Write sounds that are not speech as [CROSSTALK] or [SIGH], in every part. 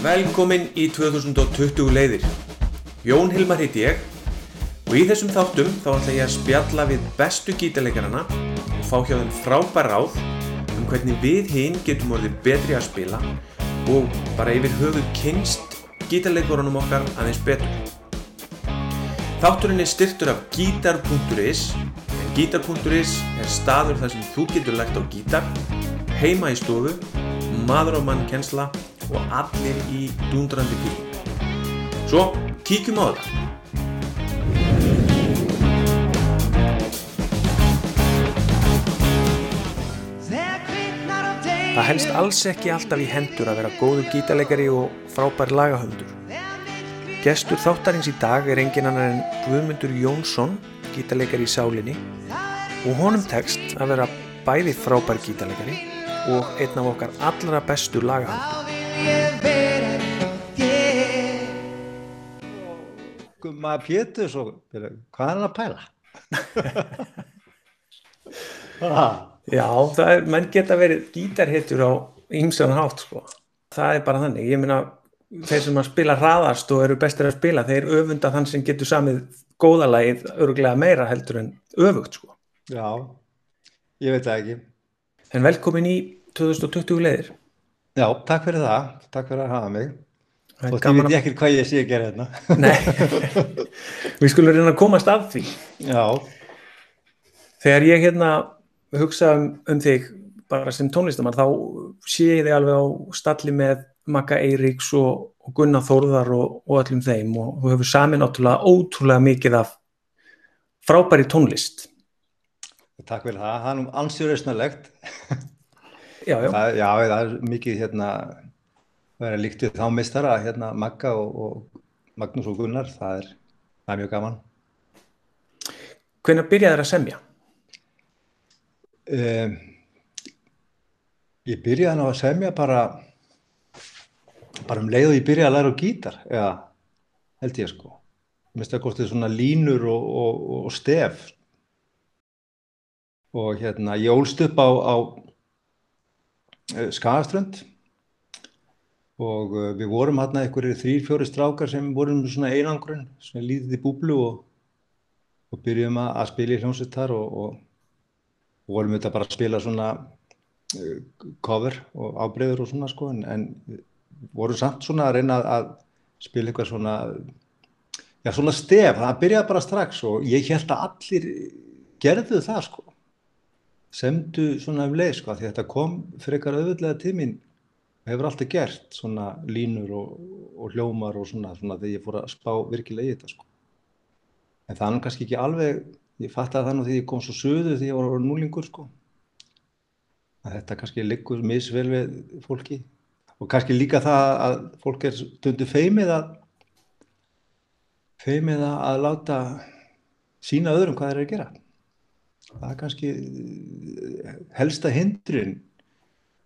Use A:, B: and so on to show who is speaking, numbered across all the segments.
A: Velkomin í 2020 leiðir. Jón Hilmar heiti ég og í þessum þáttum þá ætla ég að spjalla við bestu gítarleikarana og fá hjá þeim frábær ráð um hvernig við hinn getum orðið betri að spila og bara yfir höfuð kynst gítarleikorunum okkar aðeins betur. Þátturinn er styrtur af gítar.is en gítar.is er staður þar sem þú getur lægt á gítar, heima í stofu, maður á mann kensla og allir í dundrandi bíl. Svo, kíkjum á það. Það helst alls ekki alltaf í hendur að vera góður gítarleikari og frábær lagahöndur. Gestur þáttarins í dag er engin annar en Guðmundur Jónsson, gítarleikari í sálinni og honum tekst að vera bæði frábær gítarleikari og einn af okkar allra bestu lagahöndur.
B: Gumma Péturs og hvað er hann að pæla? ah,
A: Já, það er, menn geta verið gítarhetjur á ymsan hátt sko. Það er bara þannig, ég meina þeir sem að spila hraðast og eru bestir að spila þeir öfunda þann sem getur samið góðalagið öruglega meira heldur en öfugt sko.
B: já, ég veit það ekki.
A: En velkomin í 2020 leiðir.
B: Já, takk fyrir það. Takk fyrir að hafa mig. Og þið veit ekkert hvað ég sé að gera hérna. [LAUGHS]
A: Nei, við skulum reyna að komast að því.
B: Já,
A: Þegar ég hérna hugsa um, um þig bara sem tónlistamann þá sé ég þig alveg á stalli með Magga Eiríks og, og Gunnar Þórðar og, og öllum þeim og þú hefur sami náttúrulega ótrúlega mikið af frábæri tónlist.
B: takk fyrir það. Það er nú ansið rausnarlegt. [LAUGHS]
A: Já, já,
B: Það, já, það er mikið hérna, það er líkt við þá mistara, hérna Magga og, og Magnús og Gunnar. Það er, það er mjög gaman.
A: hvenær byrjaði þér að semja?
B: Um, ég byrjaði nú að semja bara, bara um leið og ég byrjaði að læra á gítar, eða held ég sko. Mér finnst það kostið svona línur og, og, og stef. Og hérna, ég ólst upp á, á Skagaströnd. Og uh, við vorum hérna einhverjir þrýr, fjóri strákar sem vorum svona einangrun, svona lítið í búblu og, og byrjuðum að, að spila í hljómsveit þar og, og og vorum auðvitað bara að spila svona uh, cover og ábreyður og svona sko en, en vorum samt svona að reyna að spila eitthvað svona já svona stef, það byrjaði bara strax og ég held að allir gerðu það sko semdu svona um leið sko því þetta kom frekar auðvitað og hefur alltaf gert svona línur og, og hljómar og svona, svona þegar ég fór að spá virkilega í þetta sko. En það er kannski ekki alveg ég fatt að það nú því ég kom svo söðu því ég var orðinn núlingur sko að þetta kannski liggur misvel við fólki. Og kannski líka það að fólk er stundu feimið að feimið að að láta sína öðrum hvað þeir eru að gera það er kannski eh, helsta hindrun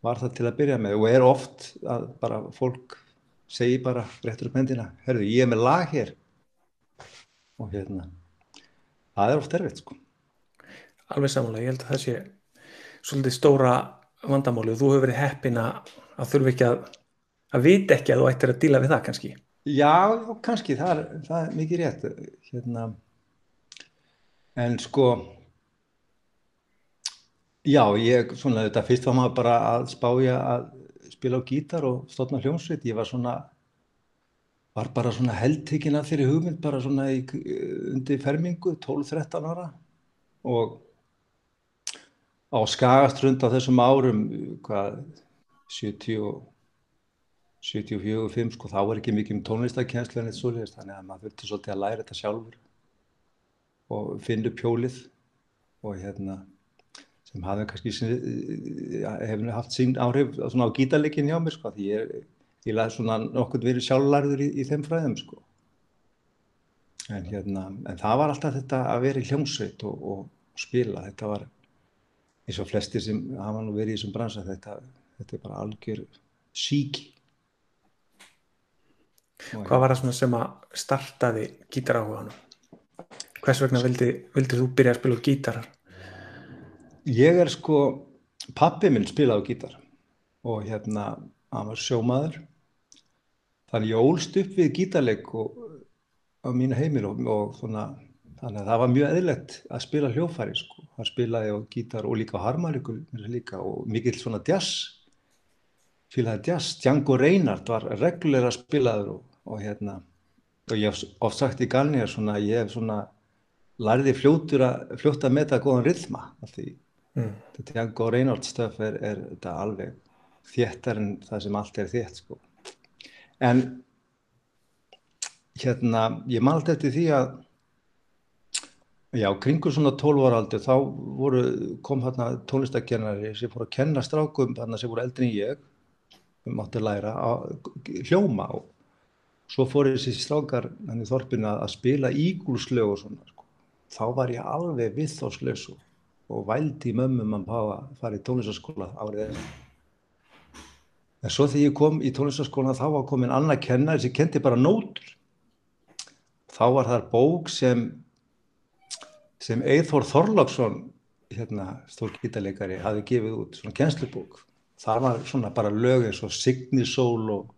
B: var það til að byrja með og er oft að bara fólk segi bara réttur upp hendina, herðu ég er með lag hér og hérna það er oft erfitt sko
A: Alveg samanlega, ég held að það sé svolítið stóra vandamáli og þú hefur verið heppin að, þurfi ekki að að vita ekki að þú ættir að díla við það kannski.
B: Já, já, kannski, það er, það er mikið rétt. Hérna, en sko, já, ég, svona, þetta fyrst var maður bara að spája að spila á gítar og stofna hljómsveit. Ég var svona, var bara svona heldtekinn af þeirri hugmynd, bara svona í, undir fermingu, 12-13 ára. Og á skagastrund á þessum árum, hvað, 70 og 74-5 sko, þá var ekki mikið um tónlistakenslu en eitt svoleiðist, þannig að maður þurfti svolítið að læra þetta sjálfur og finna upp hjólið og hérna sem hafði kannski hefði haft sín áhrif svona á gítarleikin hjá mér sko, því ég, ég laði svona nokkur verið sjálflærður í, í þeim fræðum sko. En hérna, en það var alltaf þetta að vera í hljómsveit og, og spila, þetta var eins og flestir sem hafa nú verið í þessum bransa, þetta, þetta er bara algjör síki.
A: Hvað var það sem að startaði gítaráhuganum? Hvers vegna vildi, vildi þú byrja að spila gítarar?
B: Ég er sko, pappi minn spilaði gítar og hérna, hann var sjómaður þannig ég ólst upp við gítarleik og, á mínu heimil og, og svona, þannig að það var mjög eðlert að spila hljófæri sko. hann spilaði á gítar og líka á harmaríku líka og mikill svona jazz spilaði jazz, Django Reinhardt var reglulega spilaður og, og hérna og ég hef oft sagt í galni að svona, ég hef svona lærði fljótur að fljóta að meta góðan rithma því mm. þetta Django Reinhardt stöf er, er þetta alveg þéttar en það sem allt er þétt sko en hérna ég málti eftir því að já, kringur svona 12 ára aldur þá voru, kom hérna tónlistakennari sem fór að kenna strákum þarna sem voru eldri en ég um átti að læra að hljóma og svo fór þessi strákar hann í þorpinu að spila ígúlslög og svona sko. þá var ég alveg viðþórslaus og vældi mömmum að fara í tónlistaskóla árið eftir. En svo þegar ég kom í tónlistaskóla þá var komin annað kennar sem kendi bara nótur. Þá var þar bók sem sem Eithor Þorláksson hérna, stór gítarleikari hafi gefið út svona kjenslubók það var svona bara lög eins og Signisól og,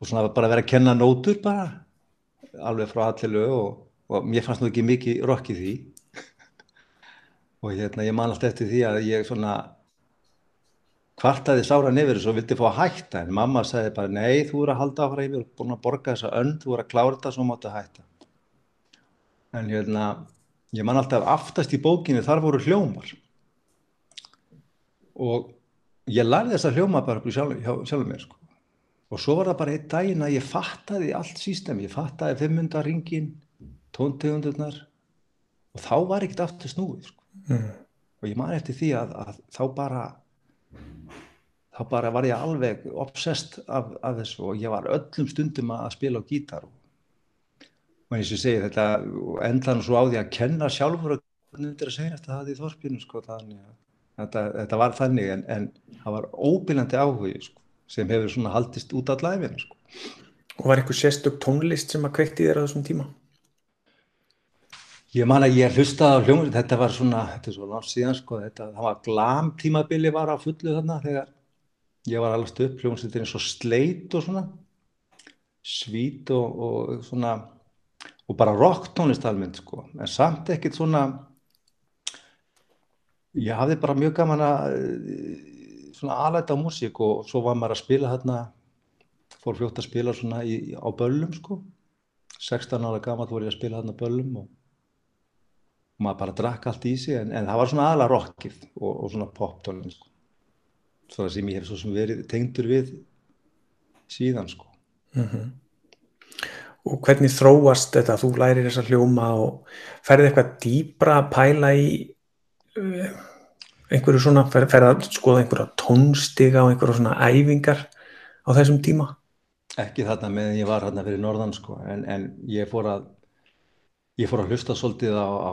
B: og svona bara verið að kenna nótur bara alveg frá allir lög og, og mér fannst nú ekki mikið rock í því og hérna ég man alltaf eftir því að ég svona kvartaði sára nefnir og vildi fá að hætta en mamma sagði bara nei þú eru að halda áfra yfir og búin að borga þessa önd, þú eru að klára þetta svo máttu að hætta en hérna ég man alltaf aftast í bókinu þar voru hljómar og ég lærði þessa hljóma bara sjálf, sjálf mér sko. og svo var það bara einn daginn að ég fattaði allt sístemi, ég fattaði 500 ringin, tóntegundurnar og þá var ekkert aftur snúið sko. Mm. og ég man eftir því að, að þá bara þá bara var ég alveg obsessed af, af þessu og ég var öllum stundum að spila á gítar og, eins og ég segi þetta endan svo á því að kenna sjálfur er að segja þetta það í þorspinu sko, þetta, þetta var þannig en, en það var óbyrjandi áhugi sko, sem hefur svona haldist út allar efina sko.
A: Og var eitthvað sérstök tónlist sem að kvekti þér á þessum tíma?
B: Ég man að ég hlustaði á hljómur, þetta var svona, þetta er svo langt síðan sko, þetta, það var glam tímabili var á fullu þarna þegar ég var alveg stöpp hljómsveitir eins og sleit og svona svít og, og svona og bara rock tónlist almennt sko en samt ekkert svona ég hafði bara mjög gaman að svona aðlæta á músík og svo var maður að spila þarna fór fljótt að spila svona í, á böllum sko. 16 ára gaman voru ég að spila þarna böllum og, og maður bara drakk allt í sig en, en það var svona aðlæta rockið og, og svona pop tónlist sko svona sem ég hef svo sem verið tengdur við síðan sko mm -hmm.
A: Og hvernig þróast þetta, þú lærir þessa hljóma og ferði eitthvað dýbra að pæla í uh, einhverju svona, ferði fer að skoða einhverja tónstiga og einhverju svona æfingar á þessum tíma?
B: Ekki þarna meðan ég var þarna fyrir norðan sko, en, en ég fór að ég fór að hlusta svolítið á, á,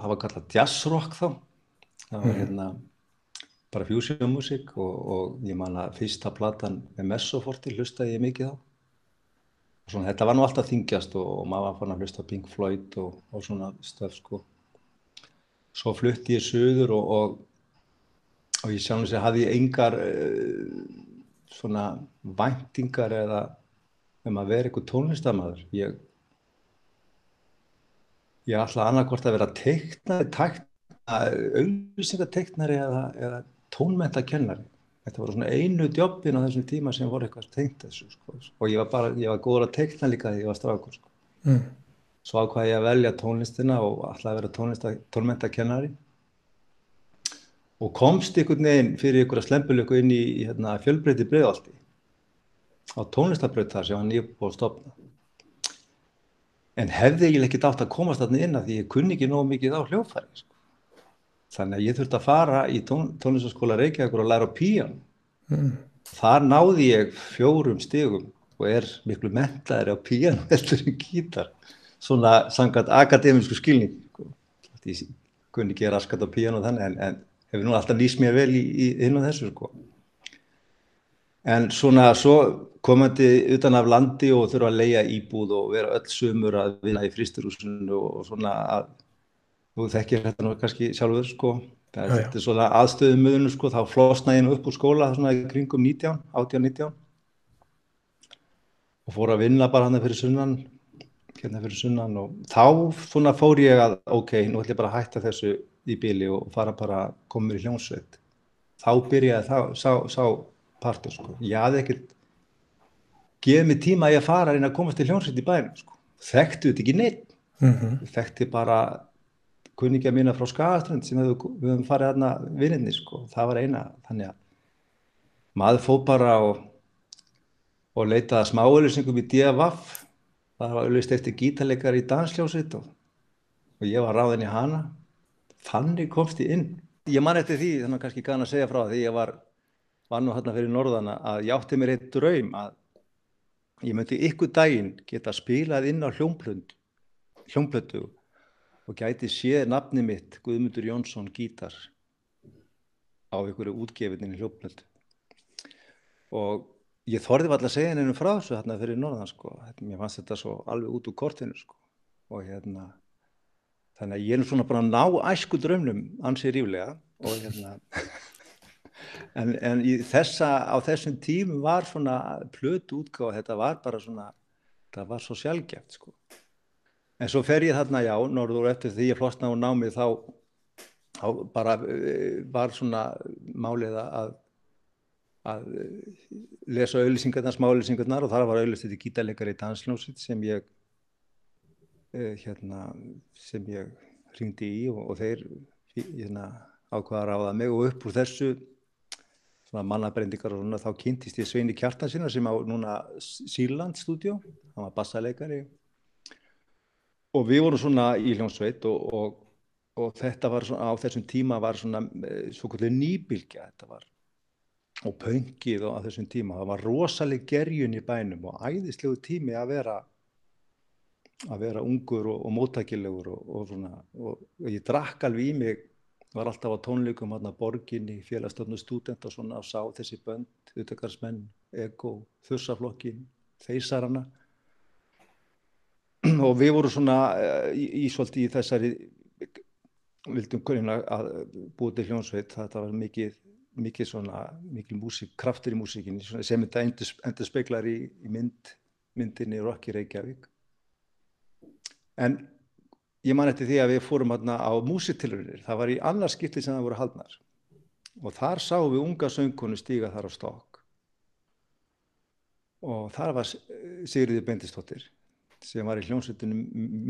B: á var kallað jazzrock þá. Það var mm. hérna bara fusion-musik og, og ég man að fyrsta platan með Messoforti hlustaði ég mikið á. Og svona þetta var nú alltaf þingjast og, og maður var fann að hlusta Pink Floyd og, og svona stöf sko. Svo flutti ég söður og og ég sjálf og sér hafði ég engar uh, svona væntingar eða um að vera eitthvað tónlistamæður ég ég ætla annarkort að vera teiknari, auðvisingateiknari eða, eða tónmentakennari þetta var svona einu djobbin á þessum tíma sem voru eitthvað tengt þessu sko. og ég var bara, ég var góður að teikna líka þegar ég var strafgur sko. mm. svo ákvaði ég að velja tónlistina og alltaf að vera tónmentakennari og komst einhvern veginn fyrir einhverja slempulöku inn í, hérna, fjölbreyti bregðaldi á tónlistabraut þar sem hann ég búið að stopna en hefði ég ekki dátt að komast þarna inn að því ég kunni ekki nóg mikið á hljófæri sko. Þannig að ég þurfti að fara í tón, tónlistaskóla Reykjavík og læra á píjan. Mm. Þar náði ég fjórum stigum og er miklu mentaðri á píjan [LAUGHS] heldur en gítar. Svona sangat akademísku skilning. Ég kunni ekki raskat á píjan og þannig en, en hefur nú alltaf nýst mér vel í, í hinn og þessu sko. En svona svo komandi utan af landi og þurfa að leia íbúð og vera öll sumur að vinna í fristurhúsinu og svona að þú þekkir þetta nú kannski sjálfur sko. Það er, þetta er svona aðstöðum möðunum sko. Þá flosna ég nú upp úr skóla svona í kringum 19, 18-19 og fór að vinna bara hann fyrir sunnan hérna fyrir sunnan og þá svona fór ég að ok, nú ætlum ég bara að hætta þessu í bíli og fara bara mér í hljómsveit. Þá byrjaði þá, sá, sá partur sko, ég hafði ekkert gefið mig tíma að ég fara reyna að komast í hljómsveit í bænum sko, þekktu þetta ekki neitt mm -hmm. þekkti bara kunningja mína frá Skagaströnd sem við höfum farið aðna vinninni sko, það var eina, þannig að maður fóð bara og, og leitaði smáauðlýsingum í DFF það var auðvist eftir gítarleikar í dansljósitt og, og ég var ráðin í hana. Þannig komst ég inn. Ég man eftir því, þannig kannski gana að segja frá því ég var, var nú hérna fyrir norðana að ég átti mér eitt draum að ég myndi ykkur daginn geta spilað inn á hljómplönd hljómplöndu og gæti séð nafni mitt Guðmundur Jónsson gítar á ykkur útgefinni hljómplöndu og ég þorði alltaf að segja henni frá þessu hérna fyrir norðan sko, mér fannst þetta svo alveg út úr kortinu sko. Og hérna þannig að ég er svona bara að ná æsku drömnum ansið ríflega og hérna en, en þessa, á þessum tímum var svona plötu útgáð þetta var bara svona það var svo sjálfgeft sko. En svo fer ég þarna já, norður eftir því ég flostna á námið þá, þá bara eh, var svona málið að að lesa auðlýsingarnar, smá auðlýsingarnar og þar var auðlýst þetta gítarleikari í dansljónsitt sem ég uh, hérna, sem ég ringdi í og, og þeir hérna, ákvaða að ráða mig og upp úr þessu svona mannabrendingar og svona þá kynntist ég Sveini Kjartansina sem á núna Sýrland stúdjó, hann var bassaleikari. Og við vorum svona í hljómsveit og, og, og þetta var svona á þessum tíma var svona eh, svona nýbilgja þetta var og pöngið á þessum tíma. Það var rosalega gerjun í bænum og æðislegu tími að vera að vera ungur og, og móttakilegur og, og svona og ég drakk alveg í mig var alltaf á tónleikum hérna borginni, félagstöfnu stúdent og svona og sá þessi bönd, utakarsmenn ego, þursaflokkin þeysarana [CLEARS THROAT] og við vorum svona eh, í, í svolítið í þessari vildum grunna að búið til hljónsveit þetta var mikið mikið svona, mikið músík, kraftur í músíkinni sem þetta endur, endur speiklar í, í mynd, myndinni Rocky Reykjavík. En ég man eftir því að við fórum hérna á músitilurinnir, það var í annars skipti sem það voru haldnar. Og þar sáum við unga söngkonu stíga þar á stokk. Og þar var Sigriði Bendistóttir sem var í hljómsveitunum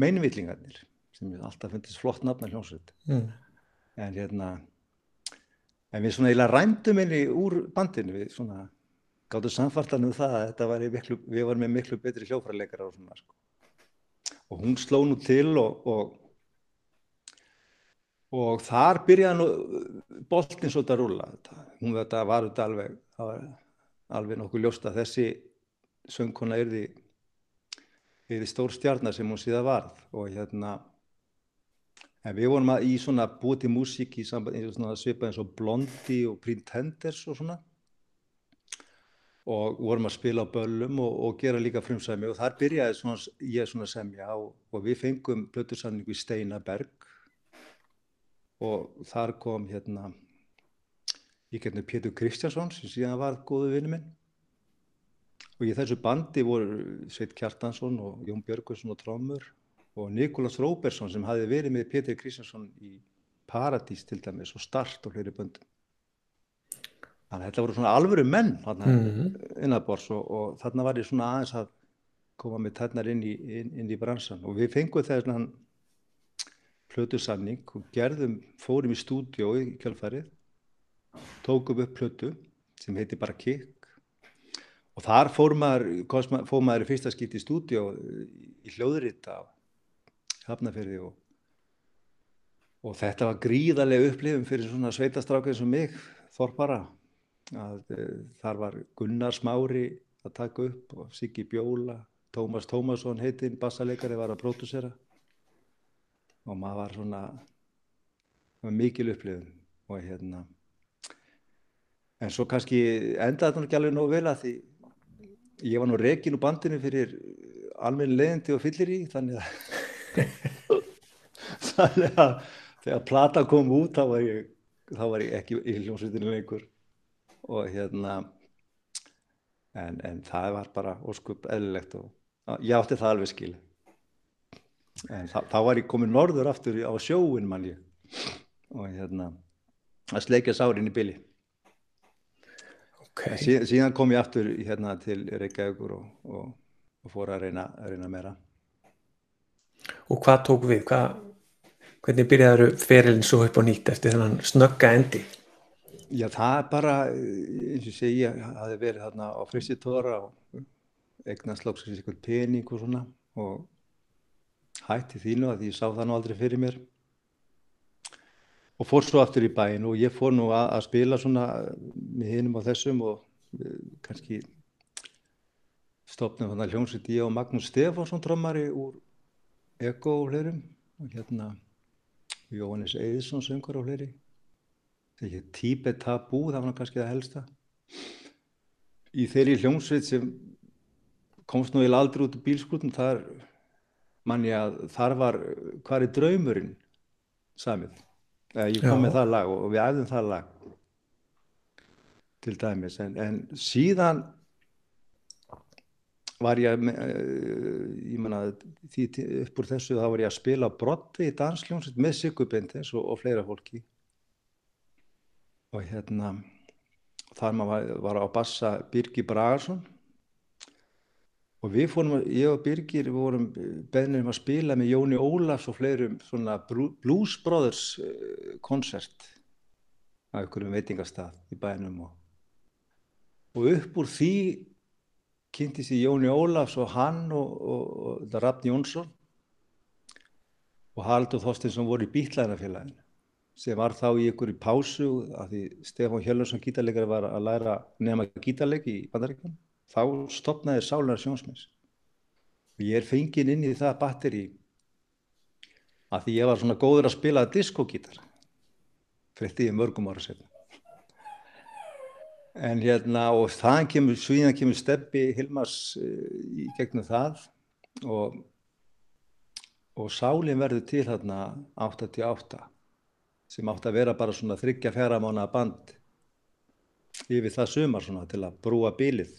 B: meinvillingarnir sem alltaf finnst flott nafna hljómsveit. Mm. en hérna en við svona eiginlega ræmdum henni úr bandinu. Við svona gáttum samfartan um það að miklu, við varum með miklu betri hljófrarleikar og svona sko. Og hún sló nú til og, og og þar byrjaði nú boltin svo að rúla hún þetta var þetta alveg það var alveg nokkuð ljósta þessi söngkona því, því stór stjarnar sem hún síðan varð. Og hérna En við vorum í svona búið til músík í svipað eins og Blondi og Pretenders og svona og vorum að spila á böllum og, og gera líka frumsæmi. Og þar byrjaði svona, ég svona semja og, og við fengum blötusamningu í Steinaberg og þar kom hérna ég getnum Pétur Kristjánsson sem síðan var góðu vinnu minn. Og í þessu bandi voru Sveit Kjartansson og Jón Björgusson og Trómur og Nikolás Róbersson sem hafi verið með Pétur Kristjánsson í Paradís til dæmis og Start og hljóri böndum þannig að þetta voru svona alvöru menn mm -hmm. innabors og, og þarna var ég svona aðeins að koma með tennar inn í, inn, inn í bransan og við fengum þegar svona plötusamning og gerðum, fórum í stúdjó í kjálfærið tókum upp plötu sem heiti bara Kik og þar fór maður, fór maður í fyrsta skipt í stúdjó í hljóðrita hafnaferði og, og þetta var gríðarlega upplifum fyrir svona sveitastrákið sem mig, Þorpara að e, þar var Gunnar Smári að taka upp og Siggi Bjóla, Tómas Tómasson heitinn, bassaleikari var að pródúsera. Og maður var svona var mikil upplifum og hérna en svo kannski endaði þetta ekki alveg nógu vel að því ég var nú rekin úr bandinu fyrir almenni leðindi og fyllir í þannig að [LAUGHS] þannig að þegar plata kom út þá var ég, þá var ég ekki í hljómsveitinu lengur og hérna en, en það var bara óskup eðlilegt og ég átti það alveg skil en þá, var ég komin norður aftur á sjóin mann ég og hérna að sleikja sárin í byli
A: okay.
B: sí, síðan kom ég aftur hérna til Reykjavíkur og, og, og fór að reyna, að reyna meira
A: Og hvað tók við? Hvað, hvernig byrjaður ferilin svo upp á nýtt eftir þennan snögga endi?
B: Já, það bara, eins og segi, ég hafi verið þarna á fristitóra og eignast lóksins ykkur pening og svona og hætti þínu að ég sá það nú aldrei fyrir mér. Og fór svo aftur í bæin og ég fór nú að, að spila svona með hinum á þessum og uh, kannski stopnum þannig hljómsveit ég og Magnús Stefánsson drömmari úr Ego og fleirum og hérna Jóhannes Eðsson söngur og fleiri þegar Tíbet Tabú, það var kannski það helsta. Í þeirri hljómsveit sem komst nú í aldrei út í bílskrutum þar mann ég að þar var hvað er draumurinn samið? Eða ég kom
A: Já.
B: með það lag og við æfðum það lag til dæmis. En, en síðan var ég eh, ég menna því upp úr þessu þá var ég að spila brotti í dansljónsveit með Sigur Bindins og, og fleira fólki og hérna þar maður var, á bassa Birgir Bragarsson og við fórum, ég og Birgir við vorum beðnir um að spila með Jóni Ólafs og fleirum svona Blues Brothers eh, koncert á einhverjum veitingastað í bænum og, og upp úr því kynntist ég Jóni Ólafs og hann og, og, og Rafn Jónsson og Haraldur Þorstinsson voru í Bítlæðinafélaginu sem var þá í ykkur í pásu að því Stefán Hjörlundsson gítarleikari var að læra nema gítarleik í bandaríkjum þá stopnaði Sálunar Sjónsmins og ég er fenginn inn í það batteri að því ég var svona góður að spila diskogítar frétti ég mörgum ára setna en hérna og það kemur, svíðan kemur steppi Hilmars uh, í gegnum það og og sálinn verður til þarna 88 sem átti að vera bara svona þryggja fjara mánu band yfir það sumar svona til að brúa bílið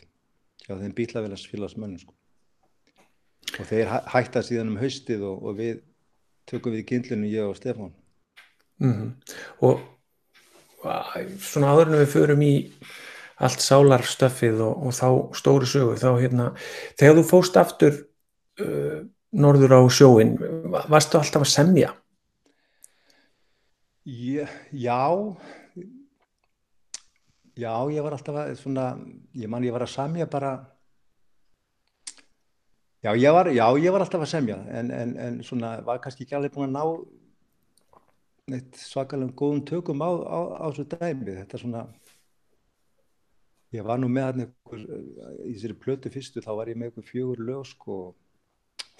B: hjá þeim bílavélagsfélagsmönnum sko. og þeir hæ- hætta síðan um haustið og, og við tökum við kindlinu ég og Stefán
A: Mm Og a- svona áður en við förum í allt sálarstöffið og, og þá stóru sögu, þá hérna, þegar þú fóst aftur uh, norður á sjóin, varstu alltaf að semja?
B: Já, já, ég var alltaf að, svona, ég man ég var að semja bara, já, ég var, já, ég var alltaf að semja, en, en, en svona var kannski ekki alveg búin að ná neitt svakalega góðum tökum á, á, á þessu dæmi, þetta svona, ég var nú með hann einhver, í þessari plötu fyrstu, þá var ég með einhver fjögur lög, sko,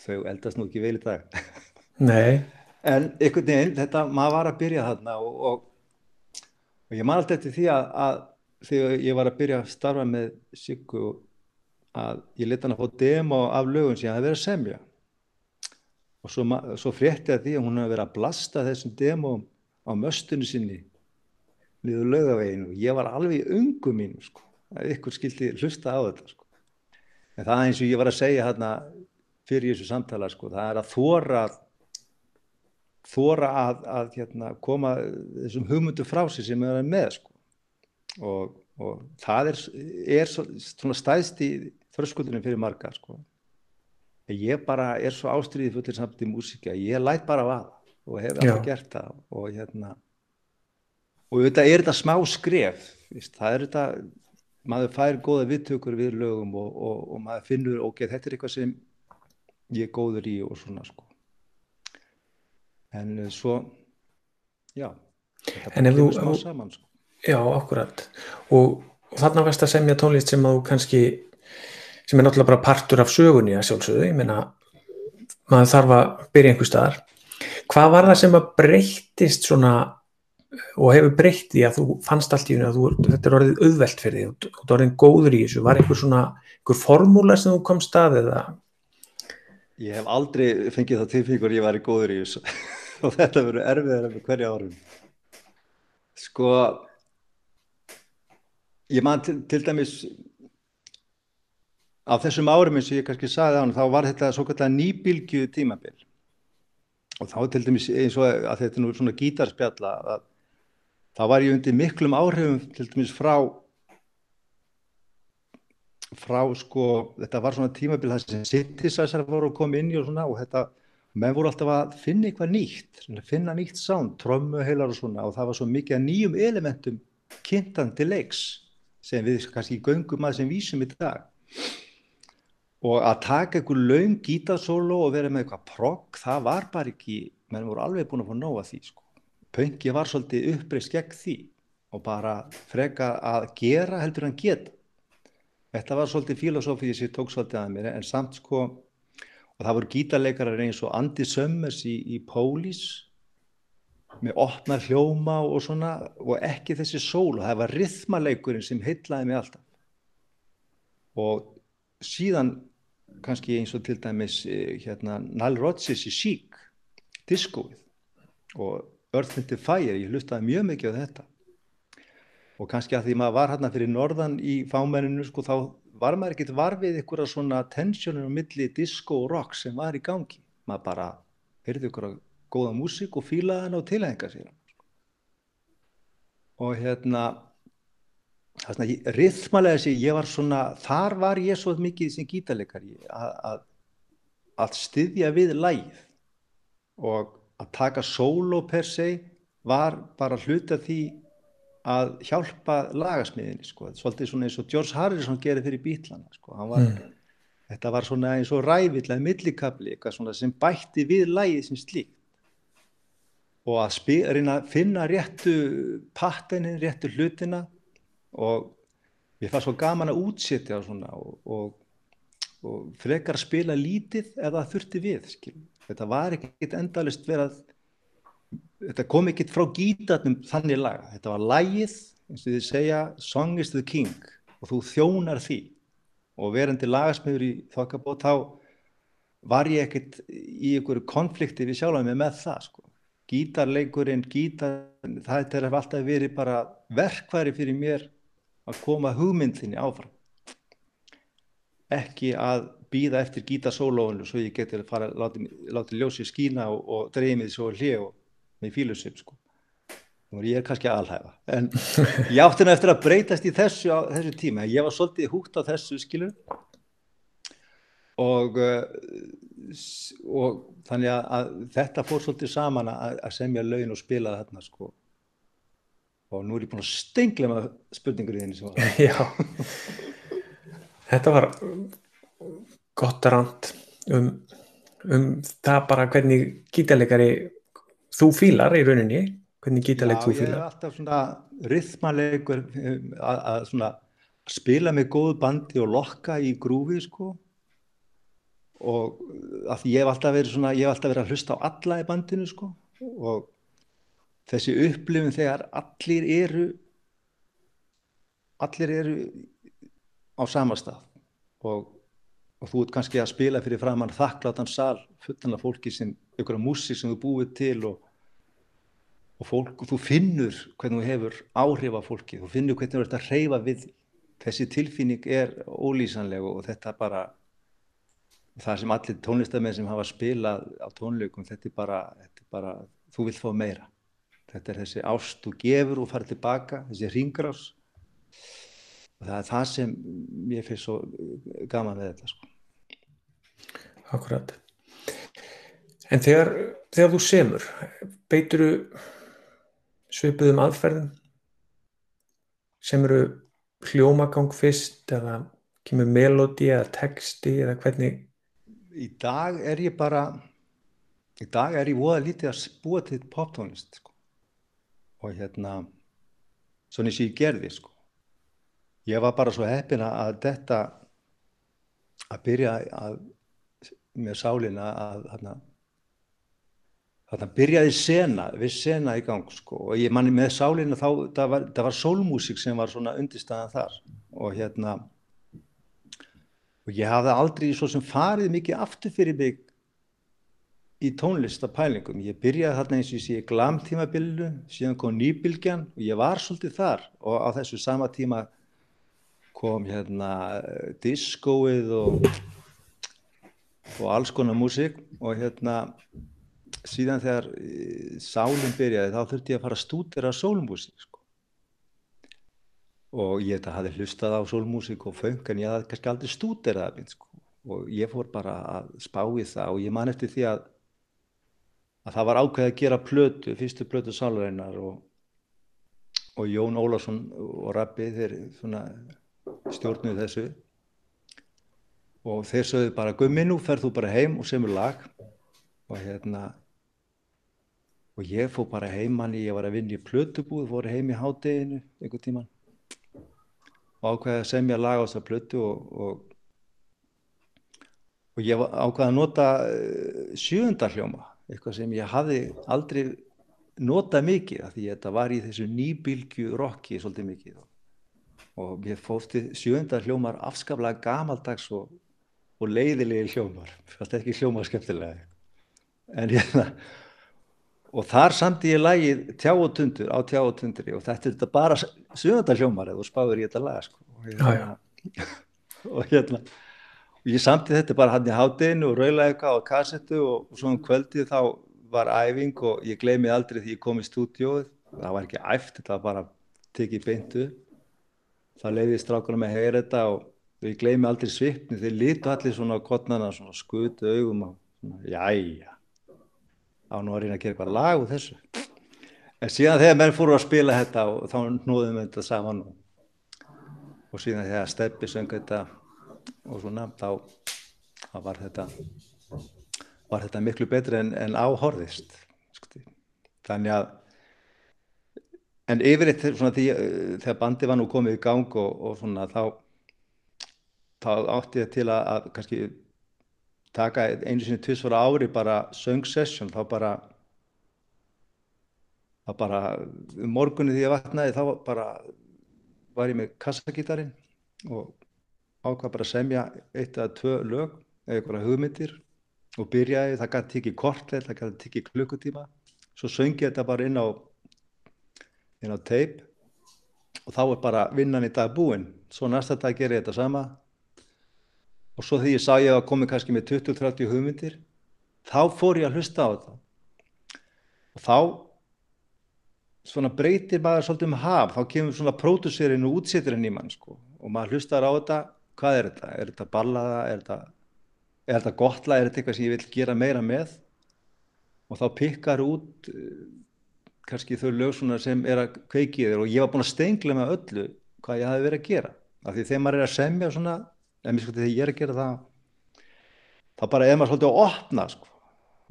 B: þau eldast nú ekki vel í dag. [LAUGHS]
A: Nei,
B: En einhvern veginn, þetta, maður var að byrja þarna og, og, og ég man alltaf eftir því að, að þegar ég var að byrja að starfa með Siggu að ég leta hann að fá demo af lögum sem ég hafði verið að semja. Og svo, svo frétti að því að hún hefði verið að blasta þessum demo á möstunni sinni niður laugaveginu og ég var alveg í ungu mínu sko, að ykkur skildi hlusta á þetta sko. En það eins og ég var að segja hérna fyrir þessu samtala sko, það er að þóra þóra að, að hérna, koma þessum hugmyndu frá sig sem er með sko. og, og það er, er svo, svona stæðst í þröskuldunum fyrir marga sko. Ég bara er svo ástriðið fullir samt í músíka ég læt bara vaða og hef alltaf gert það og hérna og þetta er þetta smá skref víst, það er þetta maður fær góða viðtökur við lögum og, og, og maður finnur ok, þetta er eitthvað sem ég er góður í og svona sko en eh, svo já þetta
A: En
B: bara
A: ef þú-
B: kemur smá saman sko.
A: já, akkurat. Og, og þarna varst að semja tónlist sem þú kannski, sem er náttúrulega bara partur af sögunni að sjálfsögðu, ég meina, maður þarf að byrja einhver staðar. Hvað var það sem að breyttist svona og hefur breytt því að þú fannst allt í henni að þú, þetta er orðið auðvelt fyrir því, þú ert orðin góður í þessu, var einhver svona, einhver formúla sem þú komst að eða,
B: ég hef aldrei fengið það tilfengur ég væri góður í þessu [LAUGHS] og þetta verður erfiðar með hverja árum sko ég man til, til dæmis á þessum árum eins og ég kannski sagði á hann þá var þetta svo kallega nýbylgju tímabil. Og þá til dæmis eins og að þetta er nú svona gítarspjalla að þá var ég undir miklum áhrifum til dæmis frá frá sko þetta var svona tímabil það sem synthesizer voru að koma inn í og svona og þetta menn voru alltaf að finna eitthvað nýtt finna nýtt sound, trömmu heilar og svona og það var svo mikið að nýjum elementum kynntandi leiks sem við kannski göngum að sem vísum í dag og að taka einhver laung gítasólo og vera með eitthvað progg, það var bara ekki menn voru alveg búin að fá nóga því sko. Pöngi var svolítið uppreist gegn því og bara freka að gera heldur hann geta þetta var svolítið filosófið sem ég tók svolítið að mér en samt sko og það voru gítarleikarar eins og Andy Summers í, í Police með opnar hljóma og svona og ekki þessi sól. Og það var rithmaleikurinn sem heitlaði mig alltaf. Og síðan kannski eins og til dæmis eh, hérna Nile Rodgers í Chic diskóið. Og Earth and Fire, ég hlustaði mjög mikið á þetta. Og kannski að því maður var hérna fyrir norðan í fámenninu sko þá var maður ekkert varfið ykkur að svona tensionur á milli disco og rock sem var í gangi? Maður bara heyrði ykkur að góða músík og fílaði hann og tilhenga sér. Og hérna það er svona rithmalega þessi ég var svona, þar var ég svo mikið sem gítarleikari að, að, styðja við lægið og að taka solo per se var bara hluta því að hjálpa lagasmiðinni sko, svolítið svona eins og George Harrison gerði fyrir bítlana sko, var, mm. þetta var svona eins og ræðvillega millikabli, sem bætti við lægið sem slíkt og að að finna réttu pattenin, réttu hlutina og ég fann svo gaman að útsetja og, svona, og, og, og frekar spila lítið það þurfti við skil. þetta var ekkert endalist verið að þetta kom ekkert frá gítarnum þannig laga, þetta var lægið eins og þið segja, song is the king og þú þjónar því. Og verandi lagasmiður í þokkabót þá var ég ekkert í einhverju konflikti við sjálf með með það sko. Gítarleikurinn, gítar, það er alltaf verið bara verkværi fyrir mér að koma hugmyndinni áfram. Ekki að býða eftir gítasólóinu svo ég geti að fara að láta, láta ljósi skína og, og dreyja mig svo hlið og með fílusip sko. Ég er kannski aðalhæfa. En ég átti henni eftir að breytast í þessu, þessu tíma. Ég var svolítið húgt á þessu skilur og uh, og þannig að, að þetta fór svolítið saman að, að semja laun og spila þarna sko og nú er ég búin að stengla með spurningur í þinni
A: Já Þetta var gott rand um, um það bara hvernig gítalegari þú fílar í rauninni. Hvernig gítaleg þú fílar
B: Já, ég er alltaf svona rithmalegur að, að svona spila með góðu bandi og lokka í grúfi sko. Og að ég hef alltaf verið svona, ég hef alltaf verið að hlusta á alla í bandinu sko. Og þessi upplifin þegar allir eru allir eru á sama stað. Og, og þú ert kannski að spila fyrir framann þakklátan sal fullan af fólki sem, af músi sem þú búið til og, og fólk, þú finnur hvernig þú hefur áhrif af fólki, þú finnur hvernig þú ert að reyfa við þessi tilfinning er ólýsanleg og þetta bara það sem allir tónlistamenn sem hafa spilað á tónleikum þetta er bara, þetta er bara þú vilt fá meira. Þetta er þessi ást og gefur og fara tilbaka þessi ringrás og það er það sem ég finnst svo gaman við þetta sko.
A: Akkurat En þegar, þegar þú semur beituru svipuðum aðferðum semuru hljómagang fyrst eða kemur melodi eða texti eða hvernig
B: í dag er ég bara í dag er ég voða lítið að búa til poptónlist sko. og hérna svona sem ég gerði sko. ég var bara svo heppin að þetta að byrja að, með sálina að þarna þarna byrjaði sena við sena í gang sko. og ég manni með sálina þá það var, var sólmúsík sem var svona undirstaðan þar. Og hérna og ég hafði aldrei svo sem farið mikið aftur fyrir mig í tónlistapælingum ég byrjaði þarna eins og ég sé glamtímabillu síðan kom nýbilgjan og ég var svolítið þar. Og á þessu sama tíma kom hérna diskóið og, og alls konar músík. Og hérna síðan þegar eh, sálinn byrjaði þá þurfti ég að fara að stúdera sólmúsík sko. og ég þetta hafði hlustað á sólmúsík og feng en ég hafði kannski aldrei stúderað sko. og ég fór bara að spá í það og ég man eftir því að að það var ákveð að gera plötu, fyrstu plötu sálareinar og, og Jón Ólásson og Rabbi þeir stjórnuð þessu og þeir sögðu bara gummi nú ferð þú bara heim og semur lag og hérna og ég fó bara heimann ég var að vinna í plötubúð, fór heim í hádeginu einhver tíman og ákveði að semja lag á þessa plötu og, og, og ég ákveði að nota uh, sjöundarhljóma, eitthvað sem ég hafði aldrei nota mikið af því þetta var í þessu nýbylgju rocki svolítið mikið. Og ég fósti sjöundarhljómar afskaplega gamaldags og, og leiðilegi hljómar, fast ekki hljómar skemmtilega. En hérna og þar samti ég lagið tjá og tundur á tjá og tundri og þetta er þetta bara sögundaljómar eða spáður ég þetta lag sko. og, hérna, [LAUGHS] og hérna og ég samti þetta bara hann í hátinu og raula eitthvað á kassettu og, og svo um kvöldi þá var æfing og ég gleymi aldrei því ég kom í stúdióð það var ekki æft, þetta var bara tekið beintu það leiði strákunum að heyra þetta og ég gleymi aldrei svipni. Þeir lítu allir svona á kottnana svona skutu augum og svona, jæja á nú að reyna að gera eitthvað lag úr þessu en síðan þegar menn fóru að spila þetta og þá núðum við þetta saman og, og síðan þegar Steppi söng þetta og svona þá, þá var þetta var þetta miklu betri en, en áhorðist skuti. þannig að en yfiritt þegar bandi var nú komið í gang og, og svona þá þá átti ég til að, að kannski taka einu sinni tvisvara ári bara söngsessjón þá bara þá bara um morgunni því ég vatnaði þá bara var ég með kassagítarin og ákvað bara að semja eitt eða tvö lög eða eitthvað hugmyndir og byrjaði, það gæti ekki kortleil, það gæti ekki klukkutíma. Svo söngi þetta bara inn á inn á teip og þá er bara vinnan í dag búinn svo næsta dag ger ég þetta sama og svo því ég sá ég að komi kannski með 20-30 hugmyndir þá fór ég að hlusta á þetta. Og þá svona breytir maður svolítið um haf. Þá kemur svona pródúsirinn og útsýttirinn í mann sko. og maður hlustar á þetta. Hvað er þetta, er þetta ballaða? Er þetta, er þetta gotla? Er þetta eitthvað sem ég vil gera meira með? Og þá pikkar út uh, kannski þau lög sem er að kveiki þér. Og ég var búin að stengla með öllu hvað ég hafi verið að gera. Af því þegar maður er að semja svona en mér sko þegar ég er að gera það þá bara er maður svolítið að opna sko.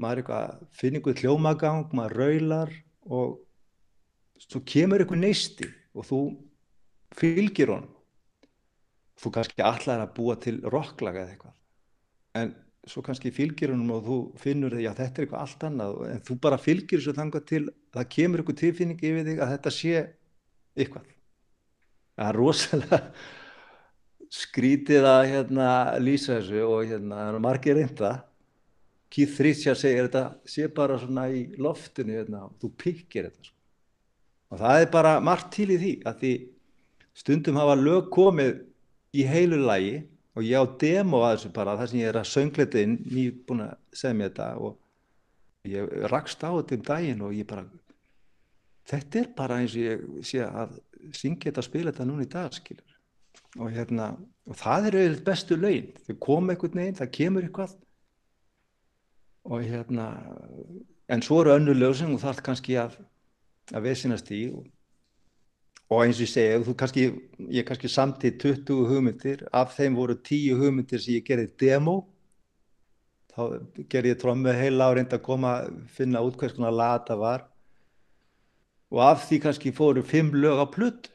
B: maður er eitthvað finninguð hljómagang, maður raular og svo kemur eitthvað neisti og þú fylgir honum þú kannski allar að búa til rocklaga eða eitthvað en svo kannski fylgir honum og þú finnur að þetta er eitthvað allt annað en þú bara fylgir þessu þangað til það kemur eitthvað tilfinning yfir þig að þetta sé eitthvað það er rosalega skrítið að hérna, lýsa þessu og hérna, margir reynda Keith Richards segir þetta sé bara svona í loftinu hérna, þú pikkir þetta sko. og það er bara margt til í því að því stundum hafa lög komið í heilu lægi og ég á demo að þessu bara þar sem ég er að söngleita inn nýbúin að segja mér þetta og ég rakst á þetta um daginn og ég bara þetta er bara eins og ég sé að syngja þetta og spila þetta núna í dag skilur og hérna og það er auðvitað bestu laun. Þau koma einhvern veginn, það kemur eitthvað. Og hérna en svo eru önnu lögsum og það er kannski að að veðsynast í. Og, og eins og ég segja kannski, ég kannski samtið 20 hugmyndir, af þeim voru 10 hugmyndir sem ég gerði demo. Þá gerði ég trommu heila á reynd að koma finna út hvers konar lata var. Og af því kannski fóru 5 lög á plutt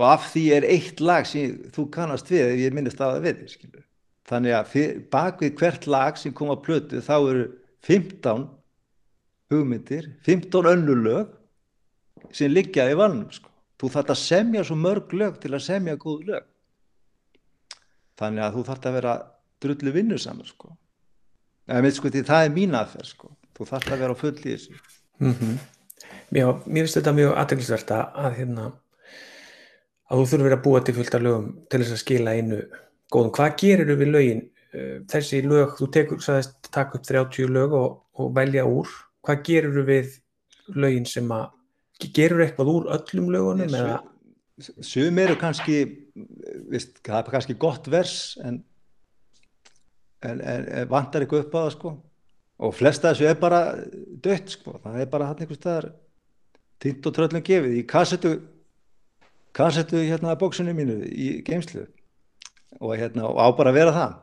B: og af því er eitt lag sem þú kannast við ef ég minnist að það við skilur. þannig að bak við hvert lag sem kom á plötu þá eru 15 hugmyndir 15 önnu lög sem liggjaði í valnum sko. þú þarf að semja svo mörg lög til að semja góð lög þannig að þú þarf að vera drullu vinnu saman sko. sko, það er mín aðferð sko. þú þarf að vera á full í þessu
A: mm -hmm. Já, mér finnst þetta mjög aðeinsverta að hérna að þú þurfur að búa til fullt af lögum til þess að skila einu góðum. Hvað gerir þú við lögin? Eh, þessi lög, þú tekur, sagðist, takk upp 30 lög og, og velja úr. Hvað gerir þú við lögin sem að, gerur þú eitthvað úr öllum lögunum?
B: Sum eru kannski, vist, það er kannski gott vers en, en, en, en vantar eitthvað upp á það sko og flesta þessu er bara dött sko, það er bara hann einhvers staðar týnt og tröllum gefið í kassetu kassetu hérna að bóksunni mínu í geimslu og hérna og á bara að vera það.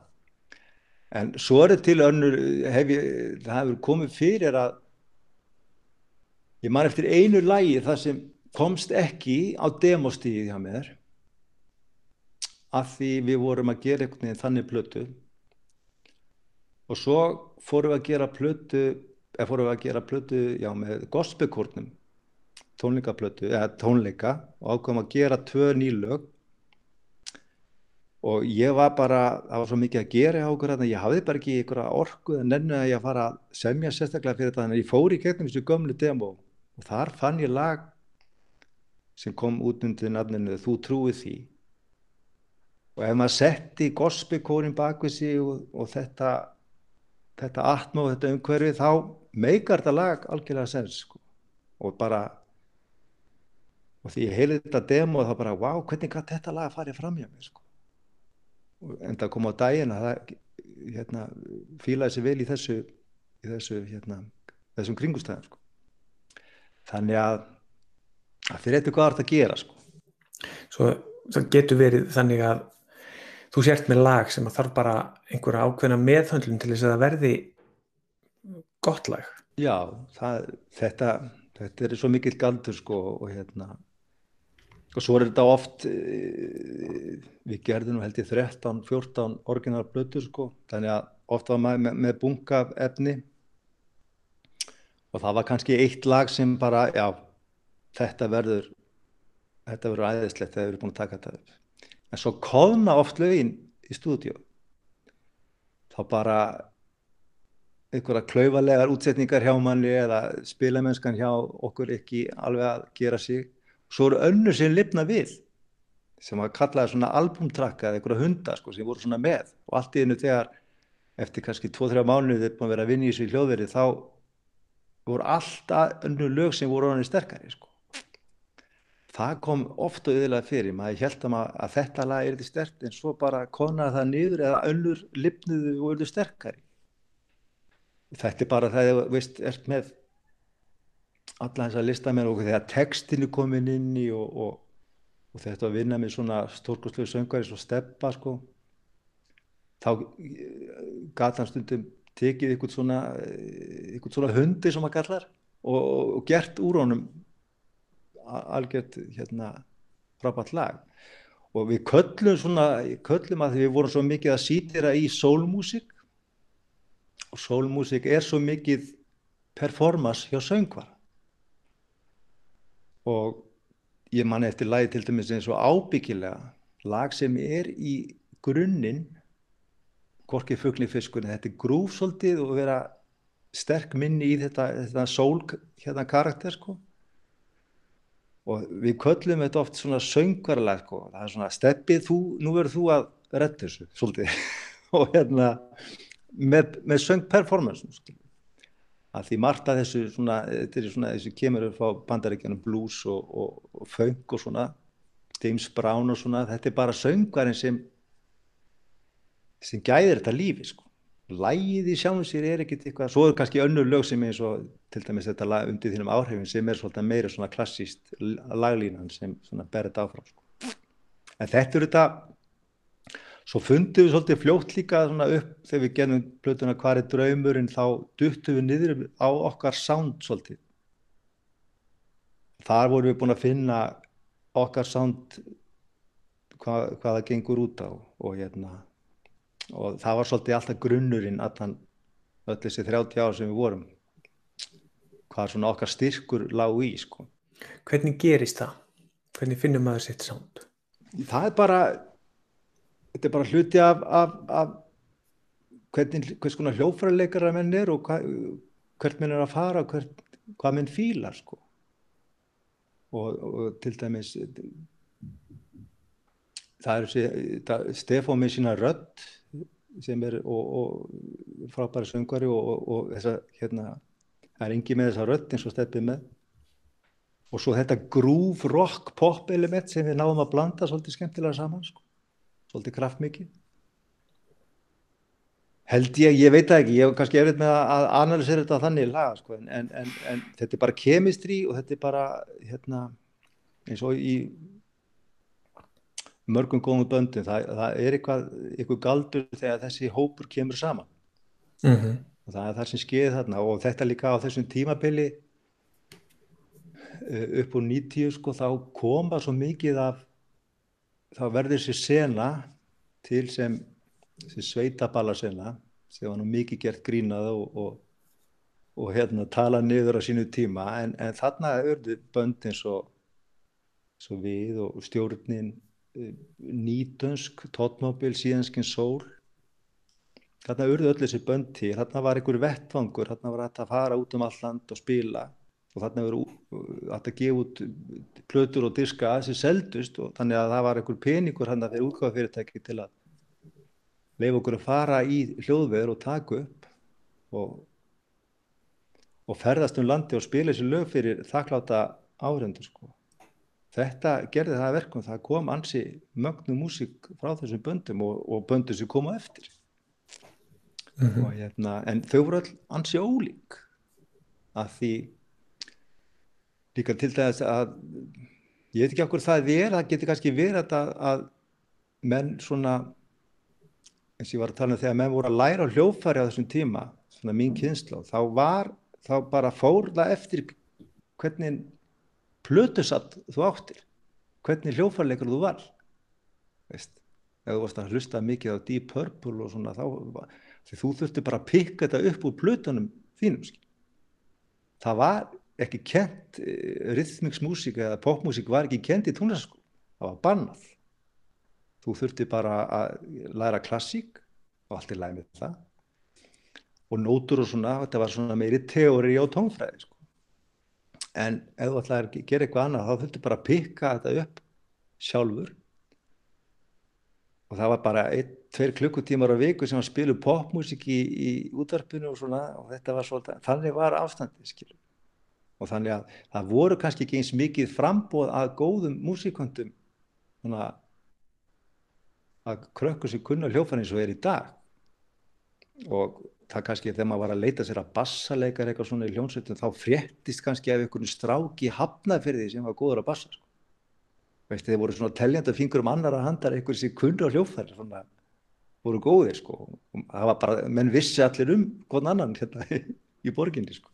B: En svo er þetta til önnur hef ég, það hefur komið fyrir að ég man eftir einu lægi það sem komst ekki á demostíði hjá mér af því við vorum að gera einhvern veginn þannig plötu. Og svo fórum við að gera plötu eða fórum við að gera plötu já, með gospelkórnum tónleikaplötu, eða tónleika og ákvæmum að gera tvö nýlög og ég var bara það var svo mikið að gera á okkur að ég hafði bara ekki ykkur orku en nennu að ég fara að semja sérstaklega fyrir þetta þannig að ég fór í gegnum þessu gömlu demo og þar fann ég lag sem kom út undir nafninu Þú trúið því og ef maður setti gospelkórin bak við sig og, og þetta þetta atma og þetta umhverfi þá meikar þetta lag algjörlega sens sko. og bara og því ég heilði þetta demo þá bara wow hvernig gæti þetta lag að fara fram hjá mér sko. en það kom á daginn að það hérna, fílaði sér vel í þessu í þessu hérna, þessum kringustæðum sko. þannig að það fyrir eitthvað hvað það gera sko.
A: Svo það getur verið þannig að þú sért með lag sem að þarf bara einhverja ákveðna meðhöndlun til þess að það verði gott lag
B: Já, það, þetta þetta er svo mikill galdur sko og hérna og svo er þetta oft e, við gerðum held ég 13-14 orginar blötu sko. Þannig að oft var maður með, með bunga efni. Og það var kannski eitt lag sem bara já, þetta verður þetta verður æðislegt þegar við erum búin að taka þetta upp. En svo kóðna oft lögin í stúdíu þá bara einhverja klauvalega útsetningar hjá manni eða spilamennskan hjá okkur ekki alveg að gera sig svo eru önnur sem lifna við sem að kallaði svona albumtrakka eða einhverja hundar sko sem voru svona með. Og allt í hennu þegar eftir kannski 2-3 mánuðið þegar maður verið að vinna í þessu hljóðveri þá voru alltaf önnur lög sem voru honum sterkari sko. Það kom ofta auðvitað fyrir. Maður held að, maður, að þetta lag er eitthvað sterkt en svo bara konaði það niður eða öllur lifnuðu og öllur sterkari. Þetta er bara það að veist, ert með alla þessa listamenn og þegar textinu komin inn í og, og, og þetta að vinna með svona stórkostlegu söngari svo steppa sko þá gata hann stundum tekið eitthvað svona, eitthvað svona hundi sem maður kallar og, og gert úr honum algjört hérna frábært lag. Og við köllum svona, köllum að við vorum svo mikið að sýtira í sólmúsík og sólmúsík er svo mikið performance hjá söngvar og ég man eftir lagi til dæmis eins og ábyggilega lag sem er í grunninn Korki Fugli Fiskunni, þetta er grúfsóldið og vera sterk minni í þetta, þetta sól hérna karakter sko og við köllum þetta oft svona söngvarlega sko. það er svona steppið þú, nú verður þú að retta þessu svolítið [LAUGHS] og hérna með, með söngperformance sko. Að því margt að þessu svona, þetta er svona þessu kemur upp á bandaríkjanum blues og, og, og funk og svona James Brown og svona, þetta er bara söngvarinn sem sem gæðir þetta lífi sko lægið í sjálfum sér er ekkert eitthvað svo er kannski önnur lög sem er svo til dæmis þetta lag undir þínum áhrifin sem er svolítið meira svona klassíst laglínan sem svona berðið áfram sko. en þetta eru þetta svo fundum við svolítið fljótt líka svona upp þegar við genum blötuna hvað er draumurinn þá duttum við niður á okkar sound svolítið þar vorum við búin að finna okkar sound hvað, hvað það gengur út á og hérna og það var svolítið alltaf grunnurinn allan öll þessi 30 ár sem við vorum hvað svona okkar styrkur lág í sko.
A: Hvernig gerist það? Hvernig finnum maður sitt sánd?
B: Það er bara þetta er bara hluti af, af, af hvernig, hvers konar hljófræðleikara menn er og hva, hvert menn er að fara hvert, hvað menn fílar sko og, og til dæmis það er Stefán með sína rödd sem er og, og frábæri söngvari og, og, þessa, hérna, það er engi með þessa rödd eins og steppið með og svo þetta groove rock pop element sem við náum að blanda svolítið skemmtilega saman sko. Svolítið kraftmikið held ég, ég veit það ekki ég hef kannski eftir með að analysera þetta þannig í laga sko. en, en, en þetta er bara kemistri og þetta er bara hérna, eins og í mörgum góðum böndum það, það er eitthvað, eitthvað galdur þegar þessi hópur kemur saman mm -hmm. og það er það sem skeiði þarna og þetta líka á þessum tímabili eh, upp úr 90 sko þá koma svo mikið af þá verður þessi sena til sem þessi sveitaballa sena sem var nú mikið gert grínað og, og, og hérna tala niður á sínu tíma en, en þarna auðvitað bönd eins og, eins og við og stjórnin nýtönsk, tótmobil, síðanskinn sól. Þarna urðu öll þessi bönd til þarna var einhver vettvangur, þarna var þetta að fara út um all land og spila og þarna þetta að gefa út plötur og diska að þessi seldust og þannig að það var einhver peningur hann að þeirra útgáðafyrirtæki til að leifa okkur að fara í hljóðveður og taka upp og, og ferðast um landi og spila þessi lög fyrir þakkláta áhrendu sko þetta gerði það verkum, það kom ansi mögnu músík frá þessum böndum og, og böndu sem koma eftir mm -hmm. og, hérna, en þau voru all ansi ólík að því líka til þess að ég veit ekki okkur það er, það getur kannski verið að, að menn svona eins og ég var að tala um þegar menn voru að læra á hljófari á þessum tíma, svona mín kynsla þá var, þá bara fór það eftir hvernig plötusatt þú áttir hvernig hljófarleikur þú var veist. Ef þú varst að hlusta mikið á Deep Purple og svona þá því þú þurfti bara að pikka þetta upp úr plötunum þínum það var ekki kent eh, rhythmicsmusík eða popmusík var ekki kent í tónlistaskó það var bannað. Þú þurfti bara að læra klassík og allt er læg með það. Og nótur og svona þetta var svona meiri teóri á tónfræði sko. En ef þú ætlaði að gera eitthvað annað þá þurftu bara að pikka þetta upp sjálfur. Og það var bara ein, tveir klukkutímar á viku sem að spilu popmusik í, í útvarpinu og svona og þetta var svolítið, þannig var afstandið skilur og þannig að það voru kannski ekki eins mikið frambóð að góðum músiköndum svona að krökkur sem kunna hljófan eins og er í dag. Og það kannski þegar maður var að leita sér að bassaleikar eitthvað svona í hljónsveitum þá fréttist kannski af einhvern stráki hafnaferði sem var góður að bassa sko. Veistu, þeir voru svona teljanda fingur um annar að handar einhver sem kundu á hljófæri svona voru góðir sko. Og það var bara, menn vissi allir um hvern annan hérna [LAUGHS] í borginni sko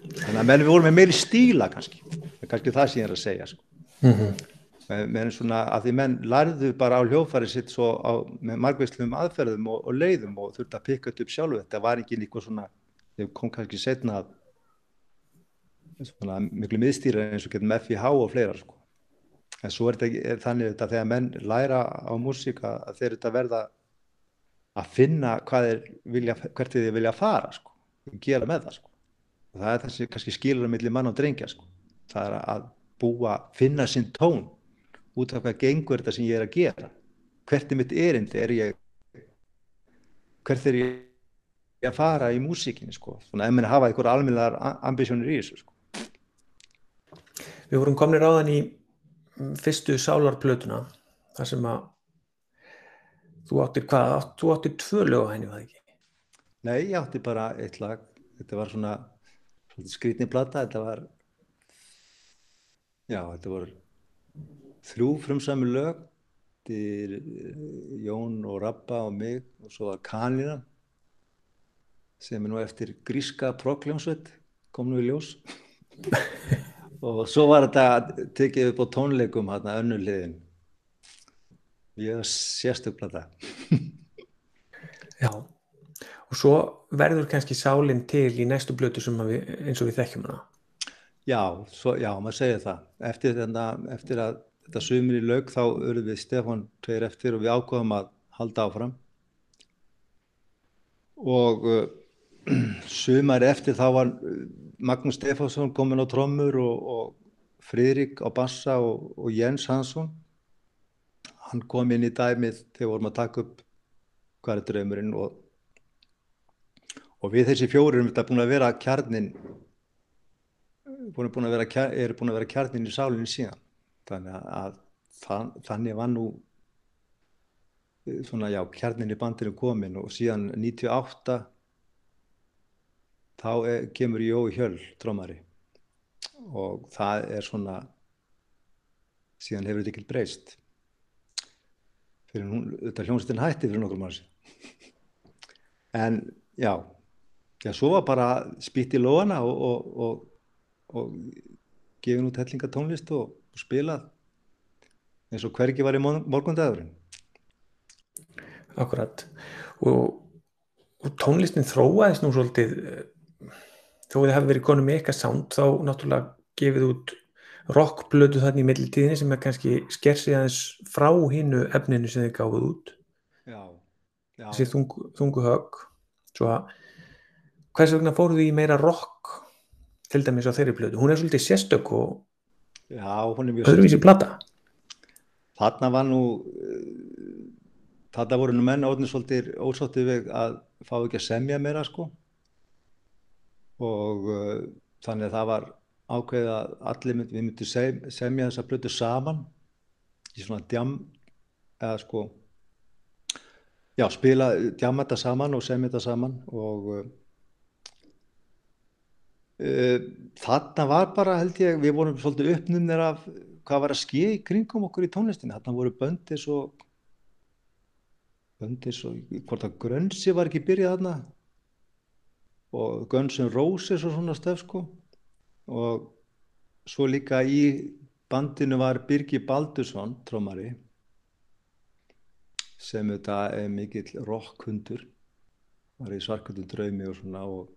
B: þannig að menn við vorum með meiri stíla kannski, kannski það sem ég er að segja sko. Mm -hmm með svona að því menn lærðu bara á hljófari sitt svo á, með margveislum aðferðum og, og leiðum og þurfti að pikka upp sjálfu þetta var ekki líka svona þau kom kannski setna svona miklu miðstýra eins og getum FIH og fleira sko. en svo er þetta er þannig þetta þegar menn læra á músíka að þeir þetta verða að finna hvað er vilja, hvert þið vilja fara sko, gera með það sko. Og það er þessi kannski skilur að milli mann og drengja sko. það er að búa, finna sinn tón út af hvað gengur þetta sem ég er að gera. Hvert er mitt erindi? Er ég hvert er ég að fara í músíkinni sko? Svona ef maður hafa einhver alminlegar ambisjónir í þessu sko.
A: Við vorum komnir á þann í fyrstu sálarplötuna þar sem að þú áttir hvað, þú áttir tvö lög á henni var ekki?
B: Nei, ég átti bara eitt lag. Þetta var svona skrítni blata þetta var já, þetta voru þrjú frumsami lög til eh, Jón og Rabba og mig og svo var Kanina sem er nú eftir gríska prokljónsveit kom nú í ljós. [LAUGHS] Og svo var þetta tekið upp á tónleikum hérna önnulegin ég sérstökla það
A: Já og svo verður kannski sálinn til í næstu blötu við, eins og við þekkjum hana.
B: Já, svo, já, maður segir það. Eftir, þenna, eftir að þetta sumir í laug þá örðum við Stefan tveir eftir og við ákvaðum að halda áfram. Og uh, [CLEARS THROAT] sumar eftir þá var uh, Magnús Stefánsson komin á trommur og, og Fridrik á bassa og, og Jens Hansson. Hann kom inn í dæmið þegar vorum að taka upp er draumurinn og, og við þessi fjóri erum þetta búin að vera kjarnin búin, að vera, er búin að vera kjarnin í sálinni síðan. Þannig að þann, þannig var nú svona já, kjarnin í bandinu komin og síðan 98 þá er, kemur Jói Hjöll trómari og það er svona síðan hefur þetta ekki breyst. Fyrir hún, þetta hljómsveitin hætti fyrir nokkur manns [LAUGHS] en já já, svo var bara spýtt í lóana og, og, og, og gefin út hellinga tónlist og spilað eins og hvergi var í morgundagurinn.
A: Akkurat. Og, og tónlistin þróaðist nú svolítið þó að það hefði verið konum eitthvað sound þá náttúrulega gefið út rockblödu þannig í millitíðinni sem er kannski skersið aðeins frá hinnu efninu sem þið gáðuð út.
B: Já, já.
A: þessi þungu, þungu högg. Svo að hvers vegna fóruð þið í meira rock til dæmis á þeirri blödu hún er svolítið sérstök og
B: já, hún er mjög
A: öðruvísi plata.
B: Þarna var nú þarna voru nú menn átnið svolítið ósáttið við að fá ekki að semja meira sko. Og uh, þannig að það var ákveðið að allir mynd, við myndum sem, semja þessa blötu saman í svona djam eða sko já, spila, djama þetta saman og semja þetta saman og uh, þarna var bara held ég, við vorum svolítið uppnumnir af hvað var að ske í kringum okkur í tónlistinni, þarna voru böndis og böndis og hvort að grönsi var ekki byrjað þarna? Og Guns N' Roses og svona stöf sko. Og svo líka í bandinu var Birgi Baldursson trómari sem þetta er mikill rockhundur var í svarkvöldu draumi og svona og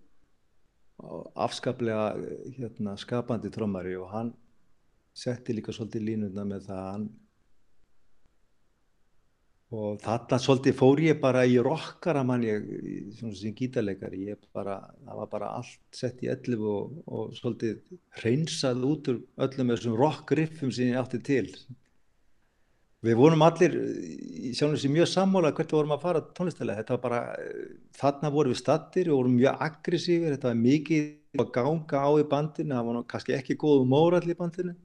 B: afskaplega hérna, skapandi trómari og hann setti líka svolítið línuna með það hann og þarna svolítið fór ég bara í rockara mann ég, svona sem gítarleikari. Ég bara, það var bara allt sett í ellu og, og svolítið hreinsað út úr öllum þessum rockriffum sem ég átti til við vorum allir í sjálfum sem mjög sammála hvert við vorum að fara tónlistilega þetta var bara, þarna vorum við stattir og vorum mjög aggressífir, þetta var mikið að ganga á í bandinu, það var kannski ekki góð mórall í bandinu.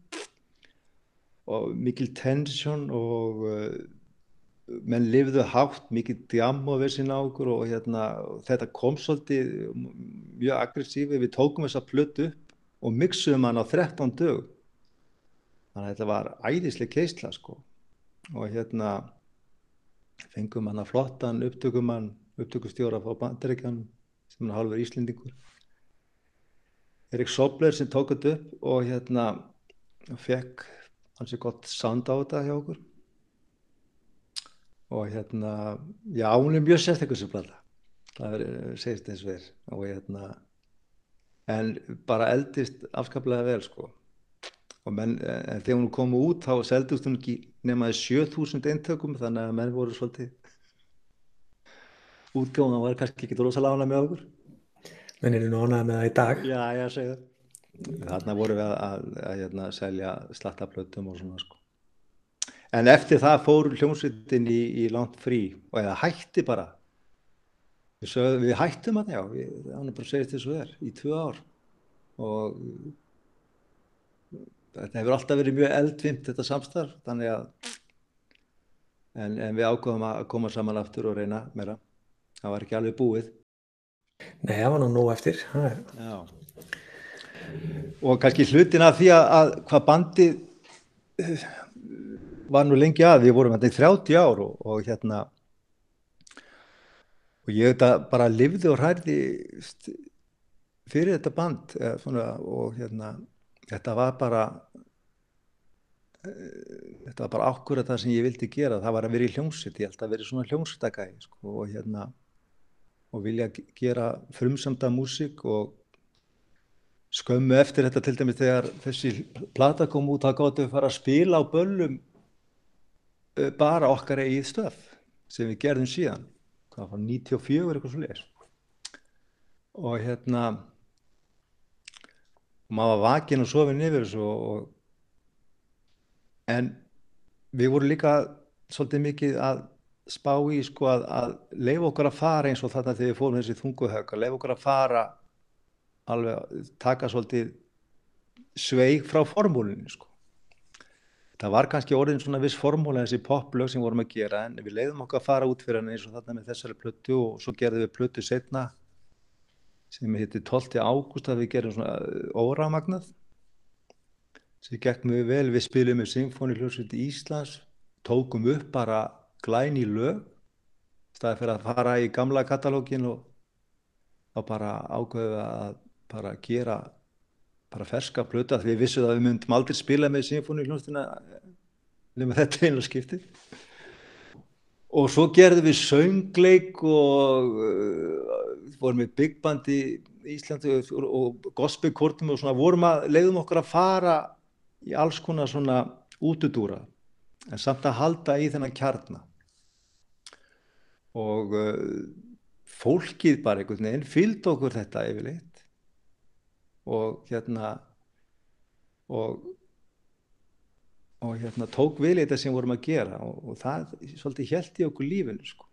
B: Og mikil tension og menn lifðu hátt, mikið djam og vissin á okkur og hérna, þetta kom svolítið mjög aggressífi, við tókum þessa plötu upp og mixuðum hann á 13 dög þannig að þetta var æðislega keisla sko og hérna fengum hann að flottan upptökum hann upptökustjóra á bandaríkjan sem er halvur íslendingur. Erik Sobler sem tók þetta upp og hérna fekk hans er gott sound á þetta hjá okkur. Og hérna, já, hún er mjög sérstaklega sem blanda, það er, segist eins og er, og hérna, en bara eldist afskaplega vel, sko, menn, en þegar hún kom út, þá seldust hún ekki nemaði 7000 eintökum, þannig að menn voru svolítið, útgáðan var kannski ekki rosalega ánað með okkur.
A: Menn eru nú ánað með það í dag.
B: Já, já, segja það. Þarna voru við að, að, að, að hérna, selja slattaplötum og svona, sko. En eftir það fór hljómsveitin í, í langt frí og eða hætti bara. Við, sögum, við hættum að já, það er bara segja þetta svo er, í tvö ár. Og þetta hefur alltaf verið mjög eldvimt þetta samstarf, þannig að en, en við ákváðum að koma saman aftur og reyna meira. Það var ekki alveg búið.
A: Nei, það var nú nóg eftir.
B: Já. Og kannski hlutin af því að, að hvað bandið var nú lengi að, við vorum hérna í 30 ár og, og hérna og ég þetta bara livði og hræði fyrir þetta band svona, og hérna þetta var bara þetta var bara ákvörða það sem ég vildi gera, það var að vera í hljómsveit. Ég held að vera svona hljómsveitakæði sko, og hérna og vilja gera frumsamda músík og skömmu eftir þetta til dæmis þegar þessi plata kom út, það gáttu að fara að spila á böllum bara okkar eigið stöf sem við gerðum síðan. Hvað var 94 eitthvað svo leir og hérna og maður var vakin og sofin yfir þessu og, en við vorum líka svolítið mikið að spá í sko að, að leifa okkur að fara eins og þarna þegar við fórum þessi þunguhauka, leifa okkur að fara alveg, taka svolítið sveig frá formúlinu sko. Það var kannski orðin svona viss formúla þessi poplög sem vorum að gera en við leiðum okkur að fara út fyrir hann eins og þarna með þessari plötu og svo gerðum við plötu setna sem heitir 12. ágúst að við gerum svona óramagnað sem gekk mjög vel, við spilum með Symfóni hljómsveit í Íslands tókum upp bara glæni lög staðið fyrir að fara í gamla katalógin og þá bara ákveðu að bara gera bara ferska plöta því við vissum að við myndum aldrei spila með Symfóni hljómsveitina nema þetta einu skipti og svo gerðum við söngleik og uh, vorum við big band í Íslandi og, og gospelkortum og svona vorum að leiðum okkur að fara í alls konar svona útudúra en samt að halda í þennan kjarna. Og uh, fólkið bara einhvern veginn fylgd okkur þetta yfirleitt. Og hérna og og hérna tók við þetta sem vorum að gera og, og það svolítið held í okkur lífinu sko.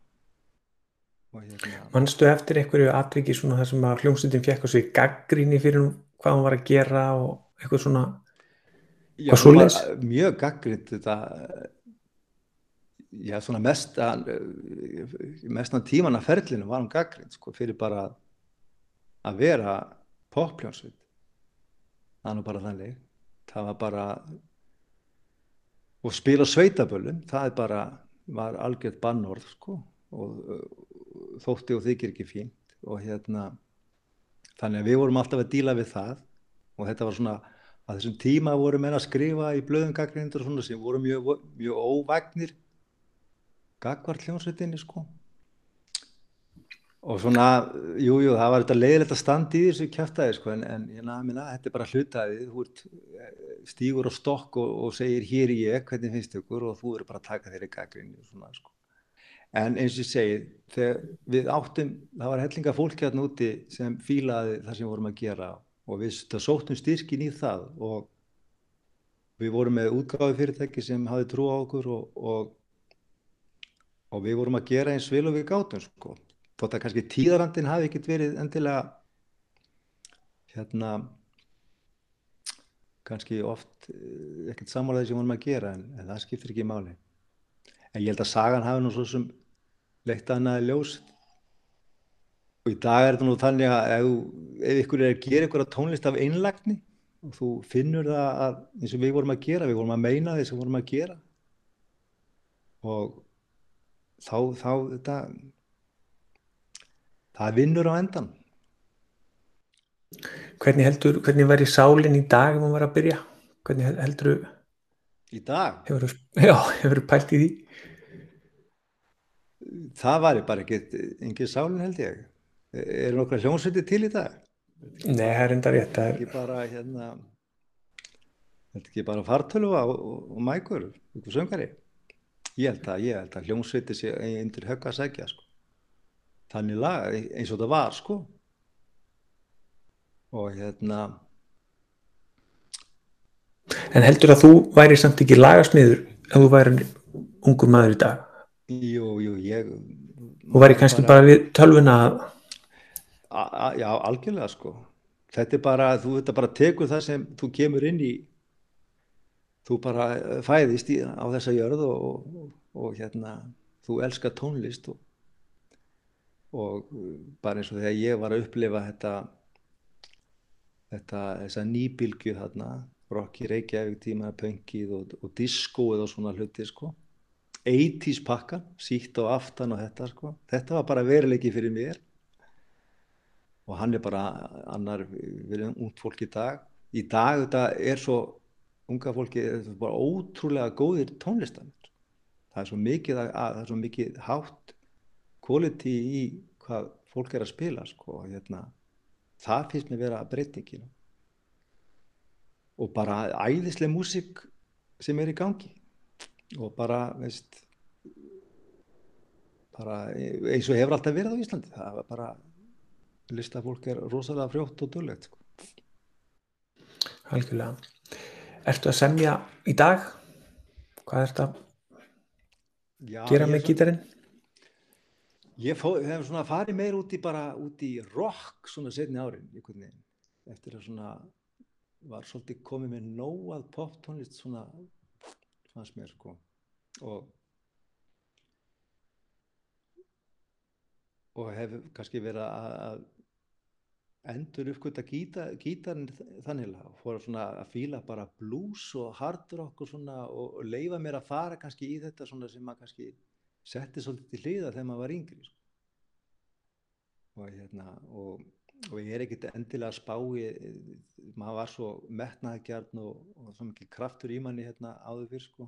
A: Hérna, Mannstu eftir einhverju atviki svona það sem að hljómsveitin fekk á sig gaggríni fyrir hvað hann var að gera og eitthvað svona
B: Já, það var mjög gaggrínt þetta já, svona mestan mestan tíman að ferlinu var hann gaggrínt sko fyrir bara að vera popljónsveit. Það nú bara þannig. Það var bara og spila sveitaböllum það er bara, var algjört bannorð sko. Og þótti og þykir ekki fínt. Og hérna þannig að við vorum alltaf að díla við það. Og þetta var svona að þessum tíma voru menn að skrifa í blöðum gaggrindur sem voru mjög, mjög óvagnir gagvart hljómsveitinni sko og svona, jújú, jú, það var þetta leiðilegt að standa í þessu kæftæði sko, en, en hérna, minna, þetta er bara hlutaðið þú ert, eh, stígur á stokk og, og segir hér ég, hvernig finnst ykkur? Og þú eru bara að taka þeirri gaggrinni svona, sko. en eins og ég segi þegar við áttum, það var hellinga fólk hérna úti sem fílaði það sem við vorum að gera og við sóttum styrkin í það og við vorum með útgáði fyrirtæki sem hafi trú á okkur og, og, og við vorum að gera eins vil og við gátum sko þótt að kannski tíðarandin hafi ekkert verið endilega hérna kannski oft eh, ekkert samálaði sem vorum að gera en, en það skiptir ekki máli. En ég held að sagan hafi nú svo sem leitt annaði ljós. Og í dag er þetta nú þannig að ef, ef ykkur er að gera ykkur tónlist af einlagni og þú finnur það að, eins og við vorum að gera við vorum að meina því sem vorum að gera. Og þá, þá þetta það vinnur á endan
A: Hvernig heldur, hvernig var í sálinn í dag ef hún var að byrja? Hvernig heldur þú
B: Í dag?
A: Hefur, [LAUGHS] já, hefur þú pælt í því?
B: Það var bara ekkert engin sálinn held ég Er nokkra hljómsveiti til í dag?
A: Nei, það er enda rétt
B: Það er ekki bara hérna Það er ekki bara fartölu og, og, og mækur, ykkur söngari Ég held að, ég held að hljómsveiti sé eindir högg að segja sko þannig lag eins og það var sko. Og hérna
A: En heldur að þú væri samt ekki lagasmiður ef þú væri ungu maður í dag?
B: Jú, jú, ég
A: Þú væri kannski bara, bara við tölvuna
B: að Já, algjörlega sko. Þetta er bara, þú þetta bara tekur það sem þú kemur inn í. Þú bara fæðist í, á þessa jörð og, og, og hérna þú elskar tónlist og og uh, bara eins og þegar ég var að upplifa þetta þetta, þessa nýbilgju þarna Rocky Reykjavík tíma, pöngið og, og diskóið og svona hluti sko. 80's pakkan, sítt og aftan og þetta sko, þetta var bara veruleiki fyrir mér. Og hann er bara annar við erum ungd fólk í dag. Í dag þetta er svo unga fólki, þetta er bara ótrúlega góðir tónlistan það er svo mikið, að, það er svo mikið hátt quality í hvað fólk er að spila sko, hérna, það finnst mér vera breytingin og bara æðislega músík sem er í gangi og bara veist bara eins og hefur alltaf verið á Íslandi það var bara listafólk er rosalega frjótt og döllegt sko.
A: Algjörlega Ertu að semja í dag? Hvað er þetta?
B: Já,
A: gera með gítarinn?
B: Ég fó, hef svona farið meir út í bara út í rock svona setni árin einhvern veginn. Eftir að svona var svolítið komið með nóg að pop tónlist svona fannst mér sko. Og og hef kannski verið að, endur uppgöta gíta, gítarinn þannig að fór svona að fíla bara blues og hard rock og svona og leifa mér að fara kannski í þetta svona sem maður kannski setti svolítið til hliða þegar maður var yngri sko. og hérna og, og ég er ekkert endilega spá maður var svo metnaðgjarn og, og svo mikið kraftur í manni hérna áður fyrr sko.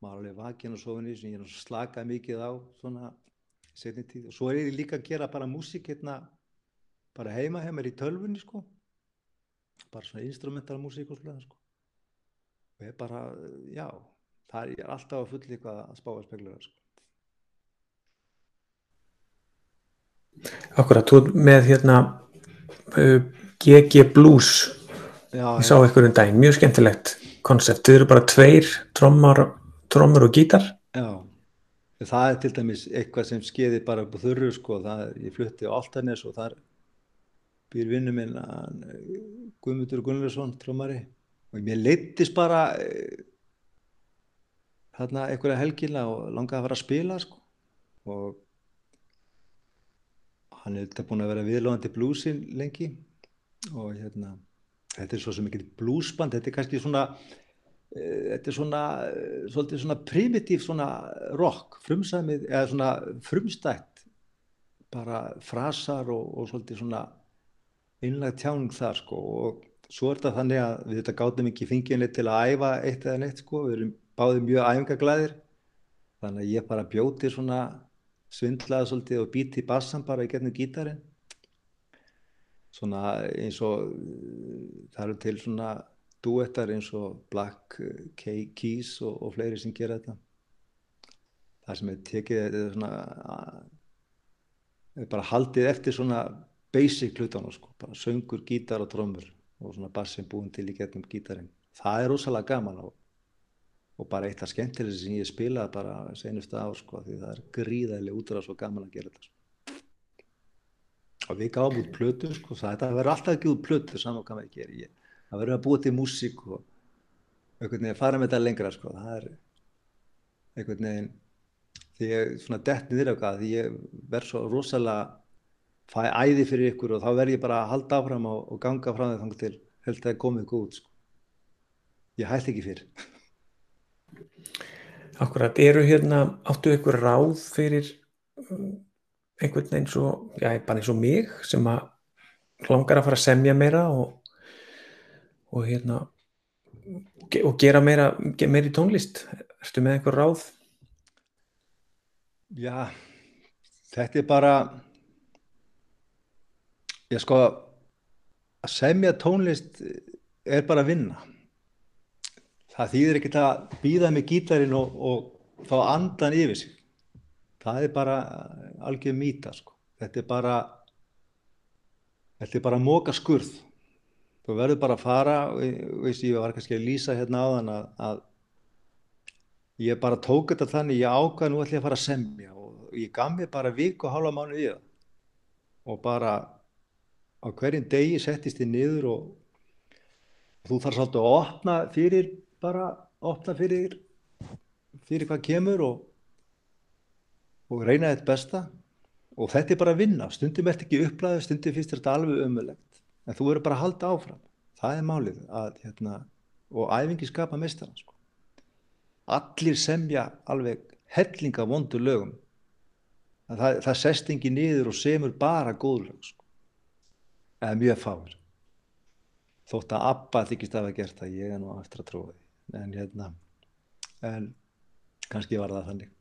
B: Maður er alveg vakinn og sofin í sem ég er slaka mikið á svona setni tíð. Og svo er ég líka að gera bara músík hérna bara heima hjá mér í tölvunni sko. Bara svona instrumental músík og svona sko. Og ég bara, já það er alltaf að fulli eitthvað að spá að speglura sko.
A: Akkurat, þú með hérna uh, GG Blues.
B: Já,
A: ég sá ykkur um daginn, mjög skemmtilegt koncept, þið eru bara tveir trommar, og gítar.
B: Já, það er til dæmis eitthvað sem skeiði bara upp á þurru sko, það, ég flutti á Altanes og þar býr vinnu minn Guðmundur Gunnlaugsson, trómari og mér leittist bara eh, þarna einhverja helgina og langaði að fara að spila sko. Og hann er þetta búin að vera viðlóðandi bluesin lengi. Og hérna þetta er svo sem ekki bluesband, þetta er kannski svona Eh, þetta er svona eh, svona primitív svona rock, frumstætt bara frasar og, og svolítið svona innlega tjáning þar sko. Og svo er þetta þannig að við þetta gátum ekki fenginni til að æfa eitt eða neitt sko, við erum báðið mjög æfingaglæðir þannig að ég bara bjóti svona svindlaði svolítið og býti bassan bara í getnum gítarinn. Svona eins og uh, það eru til svona duettar eins og Black Key- Keys og, og fleiri sem gera þetta. Það sem er tekið þetta er svona er bara haldið eftir svona basic hlutunum sko, bara söngur, gítar og trommur og svona bassin búin til í getnum gítarinn. Það er rosalega gaman og, og bara eitt af skemmtilegsi sem ég spilaði bara senustu ár sko, því það er gríðarlega útrás og gaman að gera þetta sko. og við gáum út plötu sko, það verður alltaf ekki út plötu saman hvað maður gerir ég það verður að búa til músík og einhvern veginn fara með þetta lengra sko. það er einhvern veginn því ég svona dett niður eitthvað því ég verð svo rosalega fæ æði fyrir ykkur og þá verð ég bara að halda áfram og, og ganga frá því þannig til held að það er komið góð sko. ég hætti ekki fyrir
A: Akkurat, eru hérna, áttu ykkur ráð fyrir um, einhvern eins og, já, bara eins og mig sem að langar að fara að semja meira og, og hérna og gera meira, meira í tónlist ertu með einhver ráð?
B: Já, þetta er bara, ég sko, að semja tónlist er bara að vinna. Það þýðir ekkert að býða með gítarinn og, og fá andan yfir sig. Það er bara algjör mýta, sko. Þetta er bara, þetta er bara móka skurð. Þú verður bara að fara, veist, ég var kannski að lýsa hérna áðan að, að ég bara tók þetta þannig, ég ákvað nú ætlum ég að fara að semja og ég gaf mér bara viku og hálfa mánu í það og bara á hverjum degi settist ég niður og þú þarf svolítið að opna fyrir bara, opna fyrir fyrir hvað kemur og og reyna þetta besta. Og þetta er bara að vinna, stundum ert ekki upplæðu stundum finnst þetta alveg ömulegt en þú verður bara að halda áfram. Það er málið að, hérna, og æfingi skapa meistara sko. Allir semja alveg hellinga vondu lögum. Það, það sest ekki niður og semur bara góð lög sko. eða mjög fáir. Þótt að Abba þykist að hafa gert það ég er nú eftir að því en hérna en kannski var það þannig.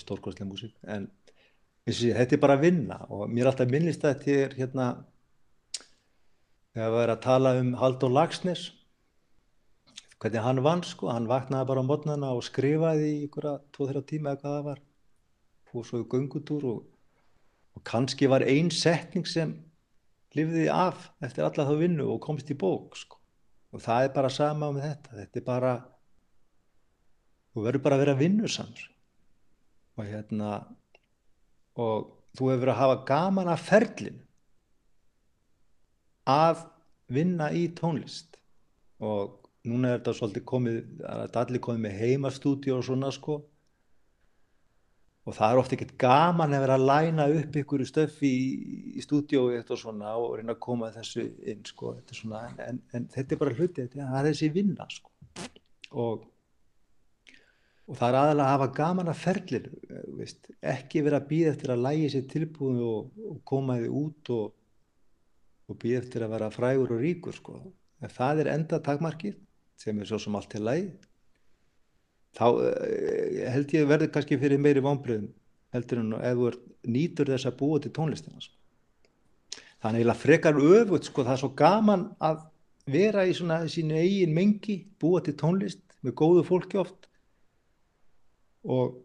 B: Stórkostlega músík. En þessi, þetta er bara að vinna og mér er alltaf minnist að þetta er hérna þegar við erum að tala um Halldór Lagsnes hvernig hann vann sko, hann vaknaði bara á mótnana og skrifaði í ykkur að 2-3 tíma eða hvað það var. Fór svo í göngutúr og, og kannski var ein setning sem lifði af eftir alla þá vinnu og komst í bók sko. Og það er bara sama með þetta. Þetta er bara þú verður bara að vera vinnusamur. Og hérna og þú hefur verið að hafa gaman af ferlinu. Að vinna í tónlist. Og núna er þetta svolítið komið að allir komið með heimastúdíu og svona sko og það er ofta ekkert gaman að vera að læna upp ykkur stöfi í, í stúdíói og svona og reyna að koma þessu inn sko, svona, en, en þetta er bara hluti þetta er þessi vinna sko. og, og það er aðalega að hafa gaman að ferlir veist, ekki vera að býða eftir að lægi sér tilbúinu og, og koma þið út og, og býða eftir að vera frægur og ríkur sko. en það er enda takmarkið sem er svo sem allt er lægi þá uh, held ég verður kannski fyrir meiri vonbröðum heldur en ef þú nýtur þess að búa til tónlistina sko. þannig að frekar öfut sko, það er svo gaman að vera í svona sínu eigin mengi búa til tónlist með góðu fólki oft. Og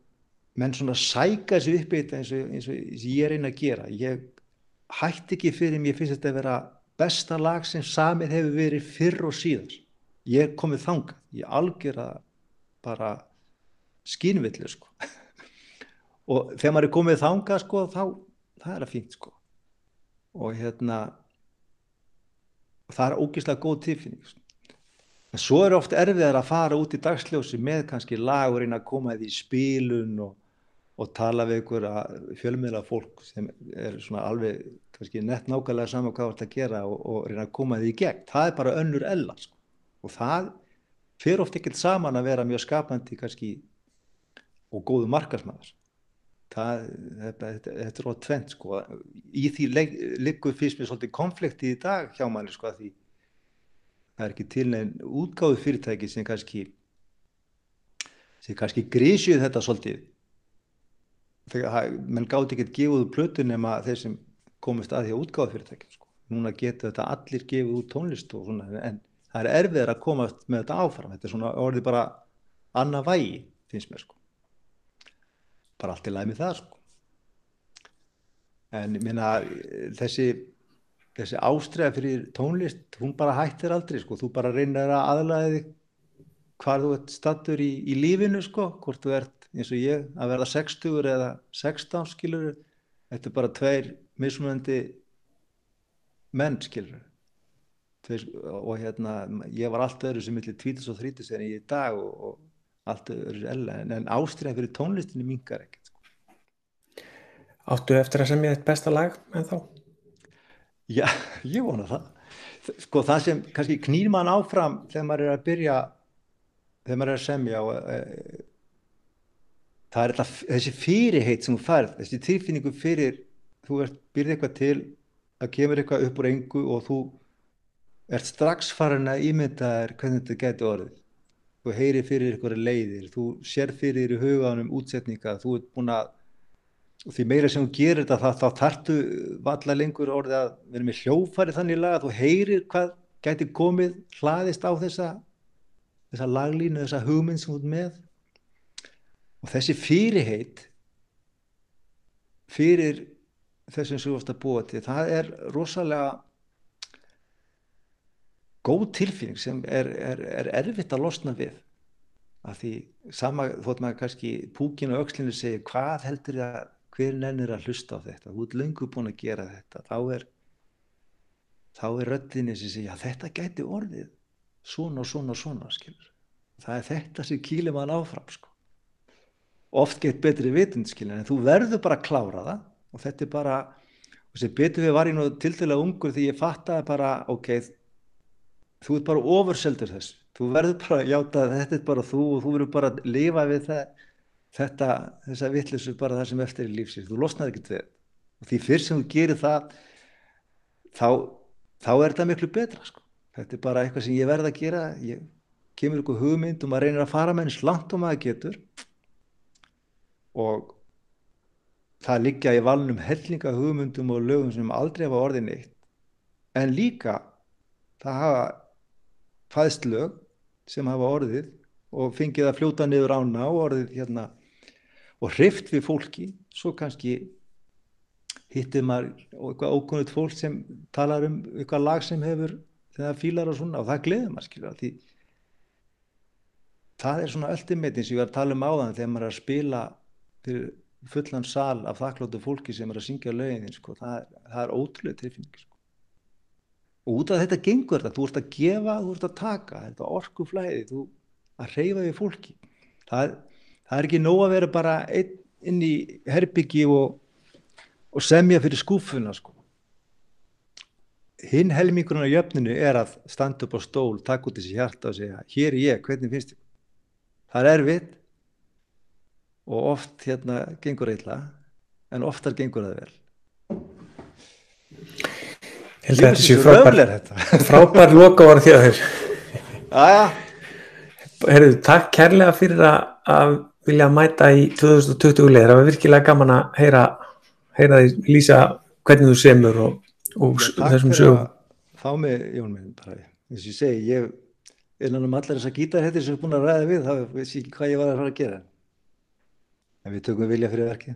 B: menn svona sæka sér upp í þetta eins eins og ég er einn að gera. Ég hætti ekki fyrir mér finnst þetta að vera besta lag sem samið hefur verið fyrr og síðan ég er komið þangað, ég algjör að bara skínvillu sko og þegar maður er komið þanga sko þá það er að fínt sko og hérna það er ógíslega góð tilfinning sko. en svo er ofta erfiðar að fara út í dagsljósi með kannski lagurinn að koma því í spílun og, og tala við ykkur fjölmiðla fólk sem er svona alveg kannski nett nákvæmlega saman hvað það er að gera og, og reyna að koma því í gegn það er bara önnur ella sko. og það fyrir oft ekkert saman að vera mjög skapandi kannski og góðu markarsmaður það, þetta, þetta, er ótt tvent sko. Í því liggur fyrst með svolítið konflikti í dag hjá manni sko að því það er ekki til neinn útgáðu fyrirtæki sem kannski sem kannski grísjuð þetta svolítið. Þegar mann gáði gefa út plötu nema þeir sem komist að því að útgáðu fyrirtæki sko. núna getur þetta allir gefið út tónlist og svona en það er erfiðar að koma með þetta áfram. Þetta er svona orðið bara annað vægi finnst mér sko. Bara allt í læg með það sko. En minna þessi þessi ástræða fyrir tónlist hún bara hættir aldrei sko. Þú bara reynir að aðlæði hvað þú ert stattur í, í lífinu sko. Hvort þú ert eins og ég að verða 60 eða 16 skilur þetta er bara tveir mismunandi menn skilur og hérna ég var allt öðru sem millir 20 og 30 en ég er í dag og, og allt öðru ella en, en ástriða fyrir tónlistinni mingar ekkert sko.
A: Áttu eftir að semja eitt besta lag en þá?
B: Já, [LAUGHS] ég vona það sko það sem kannski knýr mann áfram þegar maður er að byrja þegar maður er að semja og, e, það er þetta, þessi fyrirheit sem þú færð, þessi tilfinningu fyrir þú ert byrðið eitthvað til að kemur eitthvað upp úr engu og þú ert strax farin að ímynda þér hvernig þetta getur orðið. Þú heyrir fyrir ykkur leiðir þú sér fyrir í huganum útsetninga þú ert búin að því meira sem þú gerir þetta þá, tartu valla lengur orðið að vera með hljófari þannig lag að þú heyrir hvað getur komið hlaðist á þessa þessa laglínu, þessa hugmynd sem þú ert með. Og þessi fyrirheit fyrir þessum sem þú ert að búa til það er rosalega góð tilfinning sem er, er, er erfitt að losna við af því sama þótt maður kannski púkin og aukslinu segir hvað heldur það hver nennir að hlusta á þetta þú ert löngu búin að gera þetta þá er þá er röttinni sem segja þetta gæti orðið svona og svona og svona skilur. það er þetta sem kýlir maður áfram sko. oft gett betri vitund skilur, en þú verður bara að klára það og þetta er bara og sem betur við var ég nú til dæla ungur því ég fattaði bara ok, þú ert bara ofurseldur þess. Þú verður bara að játa að þetta er bara þú og þú verður bara að lifa við það, þetta, þessa vittlisu bara það sem eftir í lífsins, þú losnaði ekkert við og því fyrst sem þú gerir það þá, þá er þetta miklu betra sko. þetta er bara eitthvað sem ég verð að gera. Ég kemur ykkur hugmynd og maður reynir að fara með eins langt og maður getur. Og það liggja í valnum hellinga hugmyndum og lögum sem aldrei hafa orðin eitt en líka það hafa fæðst lög sem hafa orðið og fengið að fljóta niður ána og orðið hérna og hrift við fólki svo kannski hittir maður eitthvað ókunnut fólk sem talar um eitthvað lag sem hefur þegar fílar og svona og það gleður maður skilja því það er svona ultimate eins og ég var að tala um áðan þegar maður er að spila fyrir fullan sal af þakkláttu fólki sem er að syngja lögin sko. það, það er ótrúlega tilfinning sko. Og út af þetta gengur þetta, þú ert að gefa, þú ert að taka. Þetta orkuflæði, þú að reyfa við fólki. Það, það er ekki nóg að vera bara inn í herbyggi og, og semja fyrir skúfuna sko. hinn helmingurinn á jöfninu er að standa upp á stól, taka út þessi hjarta og segja, hér er ég, hvernig finnst þið það er erfitt og oft hérna gengur eitthvað en oftar gengur það vel
A: held að þetta séu frábær,
B: þetta [LAUGHS]
A: frábær loka voru þjóðir.
B: Jæja,
A: Herðu, takk kærlega fyrir að, að vilja mæta í 2020 leir. Það var virkilega gaman að heyra, heyra því lýsa hvernig þú semur og, og
B: takk
A: þessum sögum.
B: að fá mig, Jón minn bara, eins og ég segi, ég innan um allar þessar gítarhettir sem er búin að ræða við, þá veist ég ekki hvað ég var að fara að gera en við tökum vilja fyrir verkið